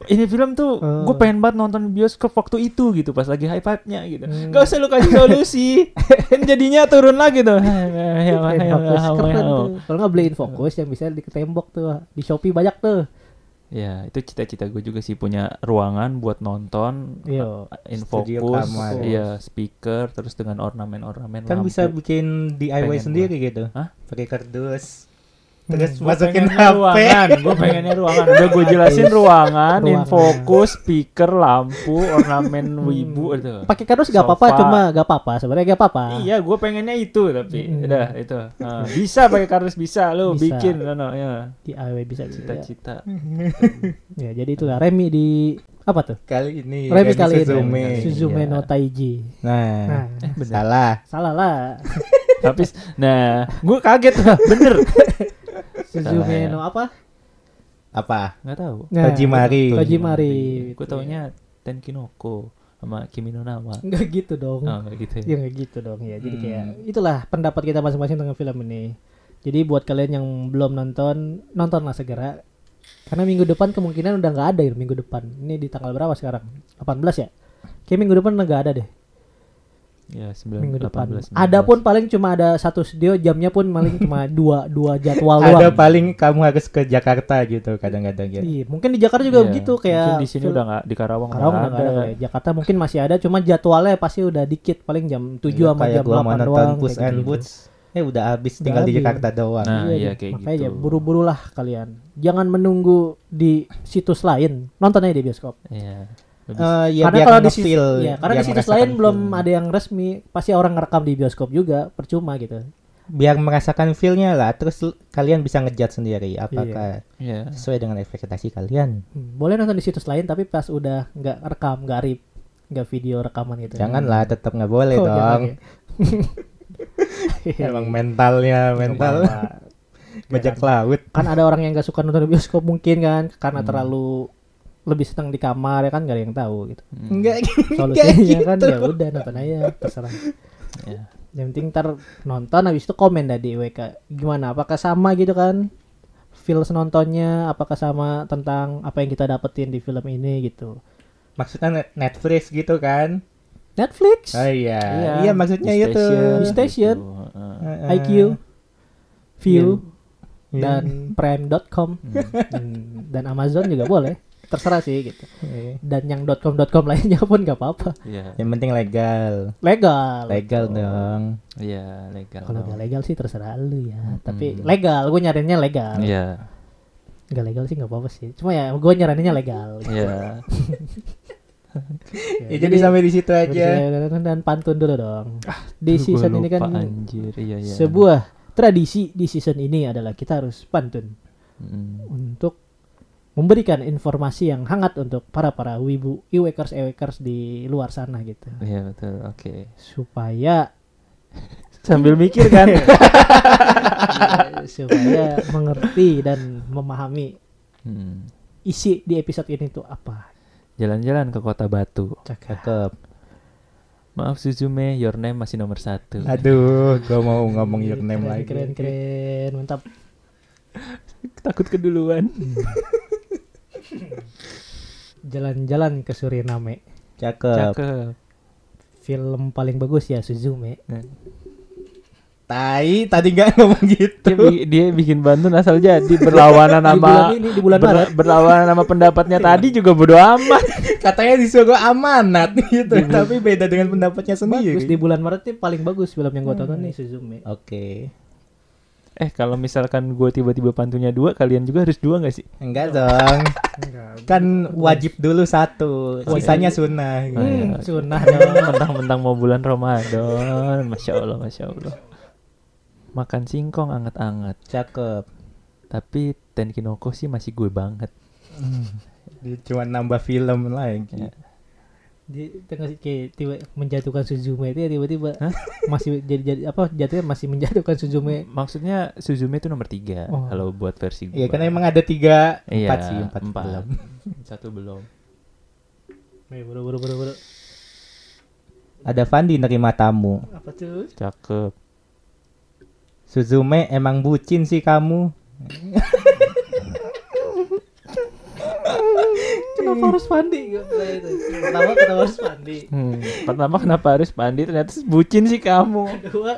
ini film tuh Oh. gue pengen banget nonton bioskop waktu itu gitu pas lagi hype hype nya gitu. Hmm. Gak usah lu kasih solusi, kan jadinya turun lagi tuh. Beliin fokus keren tuh. Kalau nggak beliin fokus yang bisa di tembok tuh di Shopee banyak tuh. Ya itu cita-cita gue juga sih punya ruangan buat nonton, Iya. in Studio fokus, iya speaker, terus dengan ornamen-ornamen Kan lampu. bisa bikin DIY Pengen sendiri gitu. Hah? Pakai kardus. Terus Gua masukin HP. [LAUGHS] ruangan, gue pengennya ruangan. Udah gue jelasin ruangan, Ruangan. fokus, speaker, lampu, ornamen wibu itu. Pakai kardus gak apa-apa, cuma gak apa-apa. Sebenarnya gak apa-apa. Iya, gue pengennya itu tapi Hmm. udah itu. Nah, bisa pakai kardus bisa lo Bisa. bikin no, no, ya. DIY bisa gitu ya. Cita-cita. [LAUGHS] Ya jadi itulah Remi di Apa tuh? Kali ini Remi Remi kali ini. Suzume. Suzume Iya. no Taiji. Nah, Nah, salah. salah lah. Tapi nah, gue kaget bener. [LAUGHS] Suzume ya. no apa? Apa? Nggak tahu. Nah, Tojimari. Tojimari. Gue taunya Tenkinoko sama Kimi no Nawa. Enggak gitu dong. Oh, nggak gitu ya. Ya nggak gitu dong ya. Jadi Hmm. kayak itulah pendapat kita masing-masing tentang film ini. Jadi buat kalian yang belum nonton, nontonlah segera. Karena minggu depan kemungkinan udah nggak ada ya minggu depan. Ini di tanggal berapa sekarang? 18 ya? Kayak minggu depan udah nggak ada deh. Ya, 9 Minggu depan. 18, 19. Ada pun paling cuma ada satu studio, jamnya pun paling cuma [LAUGHS] dua dua jadwal Ada doang. paling kamu harus ke Jakarta gitu kadang-kadang ya. Iya, mungkin di Jakarta juga Iya, begitu kayak mungkin di sini udah nggak di Karawang, Karawang udah nggak nggak ada. kayak Jakarta mungkin masih ada, cuma jadwalnya pasti udah dikit, paling jam 7 Iya, sama kayak jam gua mau 8 nonton doang. Kayak and gitu-gitu. Boots. Eh udah habis Udah tinggal di habis. Jakarta doang. Nah, iya Iya, kayak makanya gitu. ya buru-burulah kalian. Jangan menunggu di situs lain. Nonton aja di bioskop. Iya. Lebih- Eh, ya karena kalau di situs, ngefeel ya, karena di situs lain belum film. ada yang resmi, pasti orang ngerekam di bioskop juga, percuma gitu. biar merasakan feel-nya lah terus kalian bisa ngejudge sendiri apakah Iya. sesuai dengan ekspektasi kalian. Hmm, Boleh nonton di situs lain tapi pas udah nggak rekam, nggak rip, nggak video rekaman gitu. Janganlah tetap nggak boleh Oh, jangan dong. ya. Emang mentalnya mental bajak kan. laut. kan ada orang yang gak suka nonton di bioskop mungkin kan karena Hmm. terlalu lebih senang di kamar ya kan gak ada yang tahu gitu Hmm. Enggak [LAUGHS] solusinya kan gitu. ya udah nonton aja terserah Iya. yang penting ntar nonton habis itu komen dah di WK gimana apakah sama gitu kan feels nontonnya apakah sama tentang apa yang kita dapetin di film ini gitu Maksudnya net- Netflix gitu kan? Netflix Oh iya. Iya, maksudnya di itu. station, Di station. gitu. Heeh. Heeh. IQ View Iya. dan Prime.com dan, dan Amazon juga boleh terserah sih gitu Iya. dan yang .com.com lainnya pun gak apa-apa Iya. Yang penting legal. legal Legal dong. Iya, legal. kalau gak legal sih terserah lu ya tapi Hmm. legal gue nyarinya legal Iya. Gak legal sih nggak apa-apa sih cuma ya gue nyaraninnya legal Iya. [LAUGHS] Ya, jadi sampai di situ aja. dan, dan pantun dulu dong di Aduh, gua season ini kan anjir. Iya, iya. sebuah tradisi di season ini adalah kita harus pantun Mm. untuk memberikan informasi yang hangat untuk para para wibu iwekers ewekers di luar sana gitu Iya, betul. Oke. supaya [LAUGHS] Sambil mikir kan. [LAUGHS] supaya mengerti dan memahami Hmm. isi di episode ini tuh apa Jalan-jalan ke kota Batu. Cakep. Maaf Suzume, your name masih nomor satu. Aduh, gua mau ngomong your name keren, lagi. keren keren mantap Takut keduluan. [LAUGHS] jalan-jalan ke Suriname Cakep. Cakep. film paling bagus ya Suzume Nah, Tai, tadi nggak ngomong gitu. Dia, dia bikin Banten asal jadi berlawanan [LAUGHS] di bulan sama ini di bulan ber- Maret berlawanan sama pendapatnya tadi juga bodo amat. [LAUGHS] Katanya disuruh amanat gitu, tapi beda dengan pendapatnya sendiri. bagus di bulan Maret ini paling bagus film yang gue tonton nih Suzume Oke. Eh kalau misalkan gue tiba-tiba pantunya dua, kalian juga harus dua nggak sih? Enggak dong. Kan wajib dulu satu, sisanya sunnah. gitu. hmm, sunnah dong Mentang-mentang mau bulan Ramadan, masya Allah, masya Allah. Makan singkong anget-anget, Cakep. tapi Tenkinoko sih masih gue banget. Dia cuma nambah film lagi. Ya. Di tengah kayak tiba menjatuhkan Suzume itu ya tiba-tiba masih jadi, jadi apa jatuhnya masih menjatuhkan Suzume Maksudnya Suzume itu nomor tiga Oh. kalau buat versi gue. Iya, karena emang ada tiga, Iya, empat sih, empat, empat. film. [LAUGHS] Satu belum. Eh, buru buru buru buru Ada Fandi nerima tamu. apa tuh Cakep. Suzume emang bucin sih kamu. [LAUGHS] kenapa harus bilang itu. pertama kenapa harus Fandi Hmm. Pertama kenapa harus Pandi? Ternyata bucin sih kamu. kedua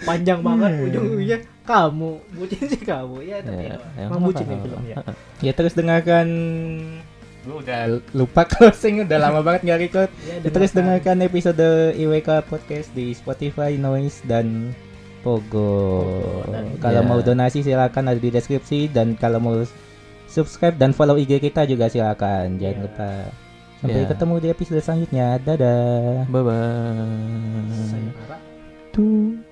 panjang banget ujung-ujungnya kamu bucin sih kamu ya tapi Ya, ya, emang bucin ya apa-apa. filmnya [LAUGHS] Ya terus dengarkan Gue udah lupa [LAUGHS] closing udah lama banget nggak record. Ya, Ya, terus dengarkan episode IWK podcast di Spotify, Noise dan Pogo. dan- Kalau Ya. mau donasi silakan ada di deskripsi dan kalau mau subscribe dan follow IG kita juga silakan. Jangan Ya. lupa. Sampai Ya. ketemu di episode selanjutnya. Dadah. Bye bye. Sayonara. Tuh.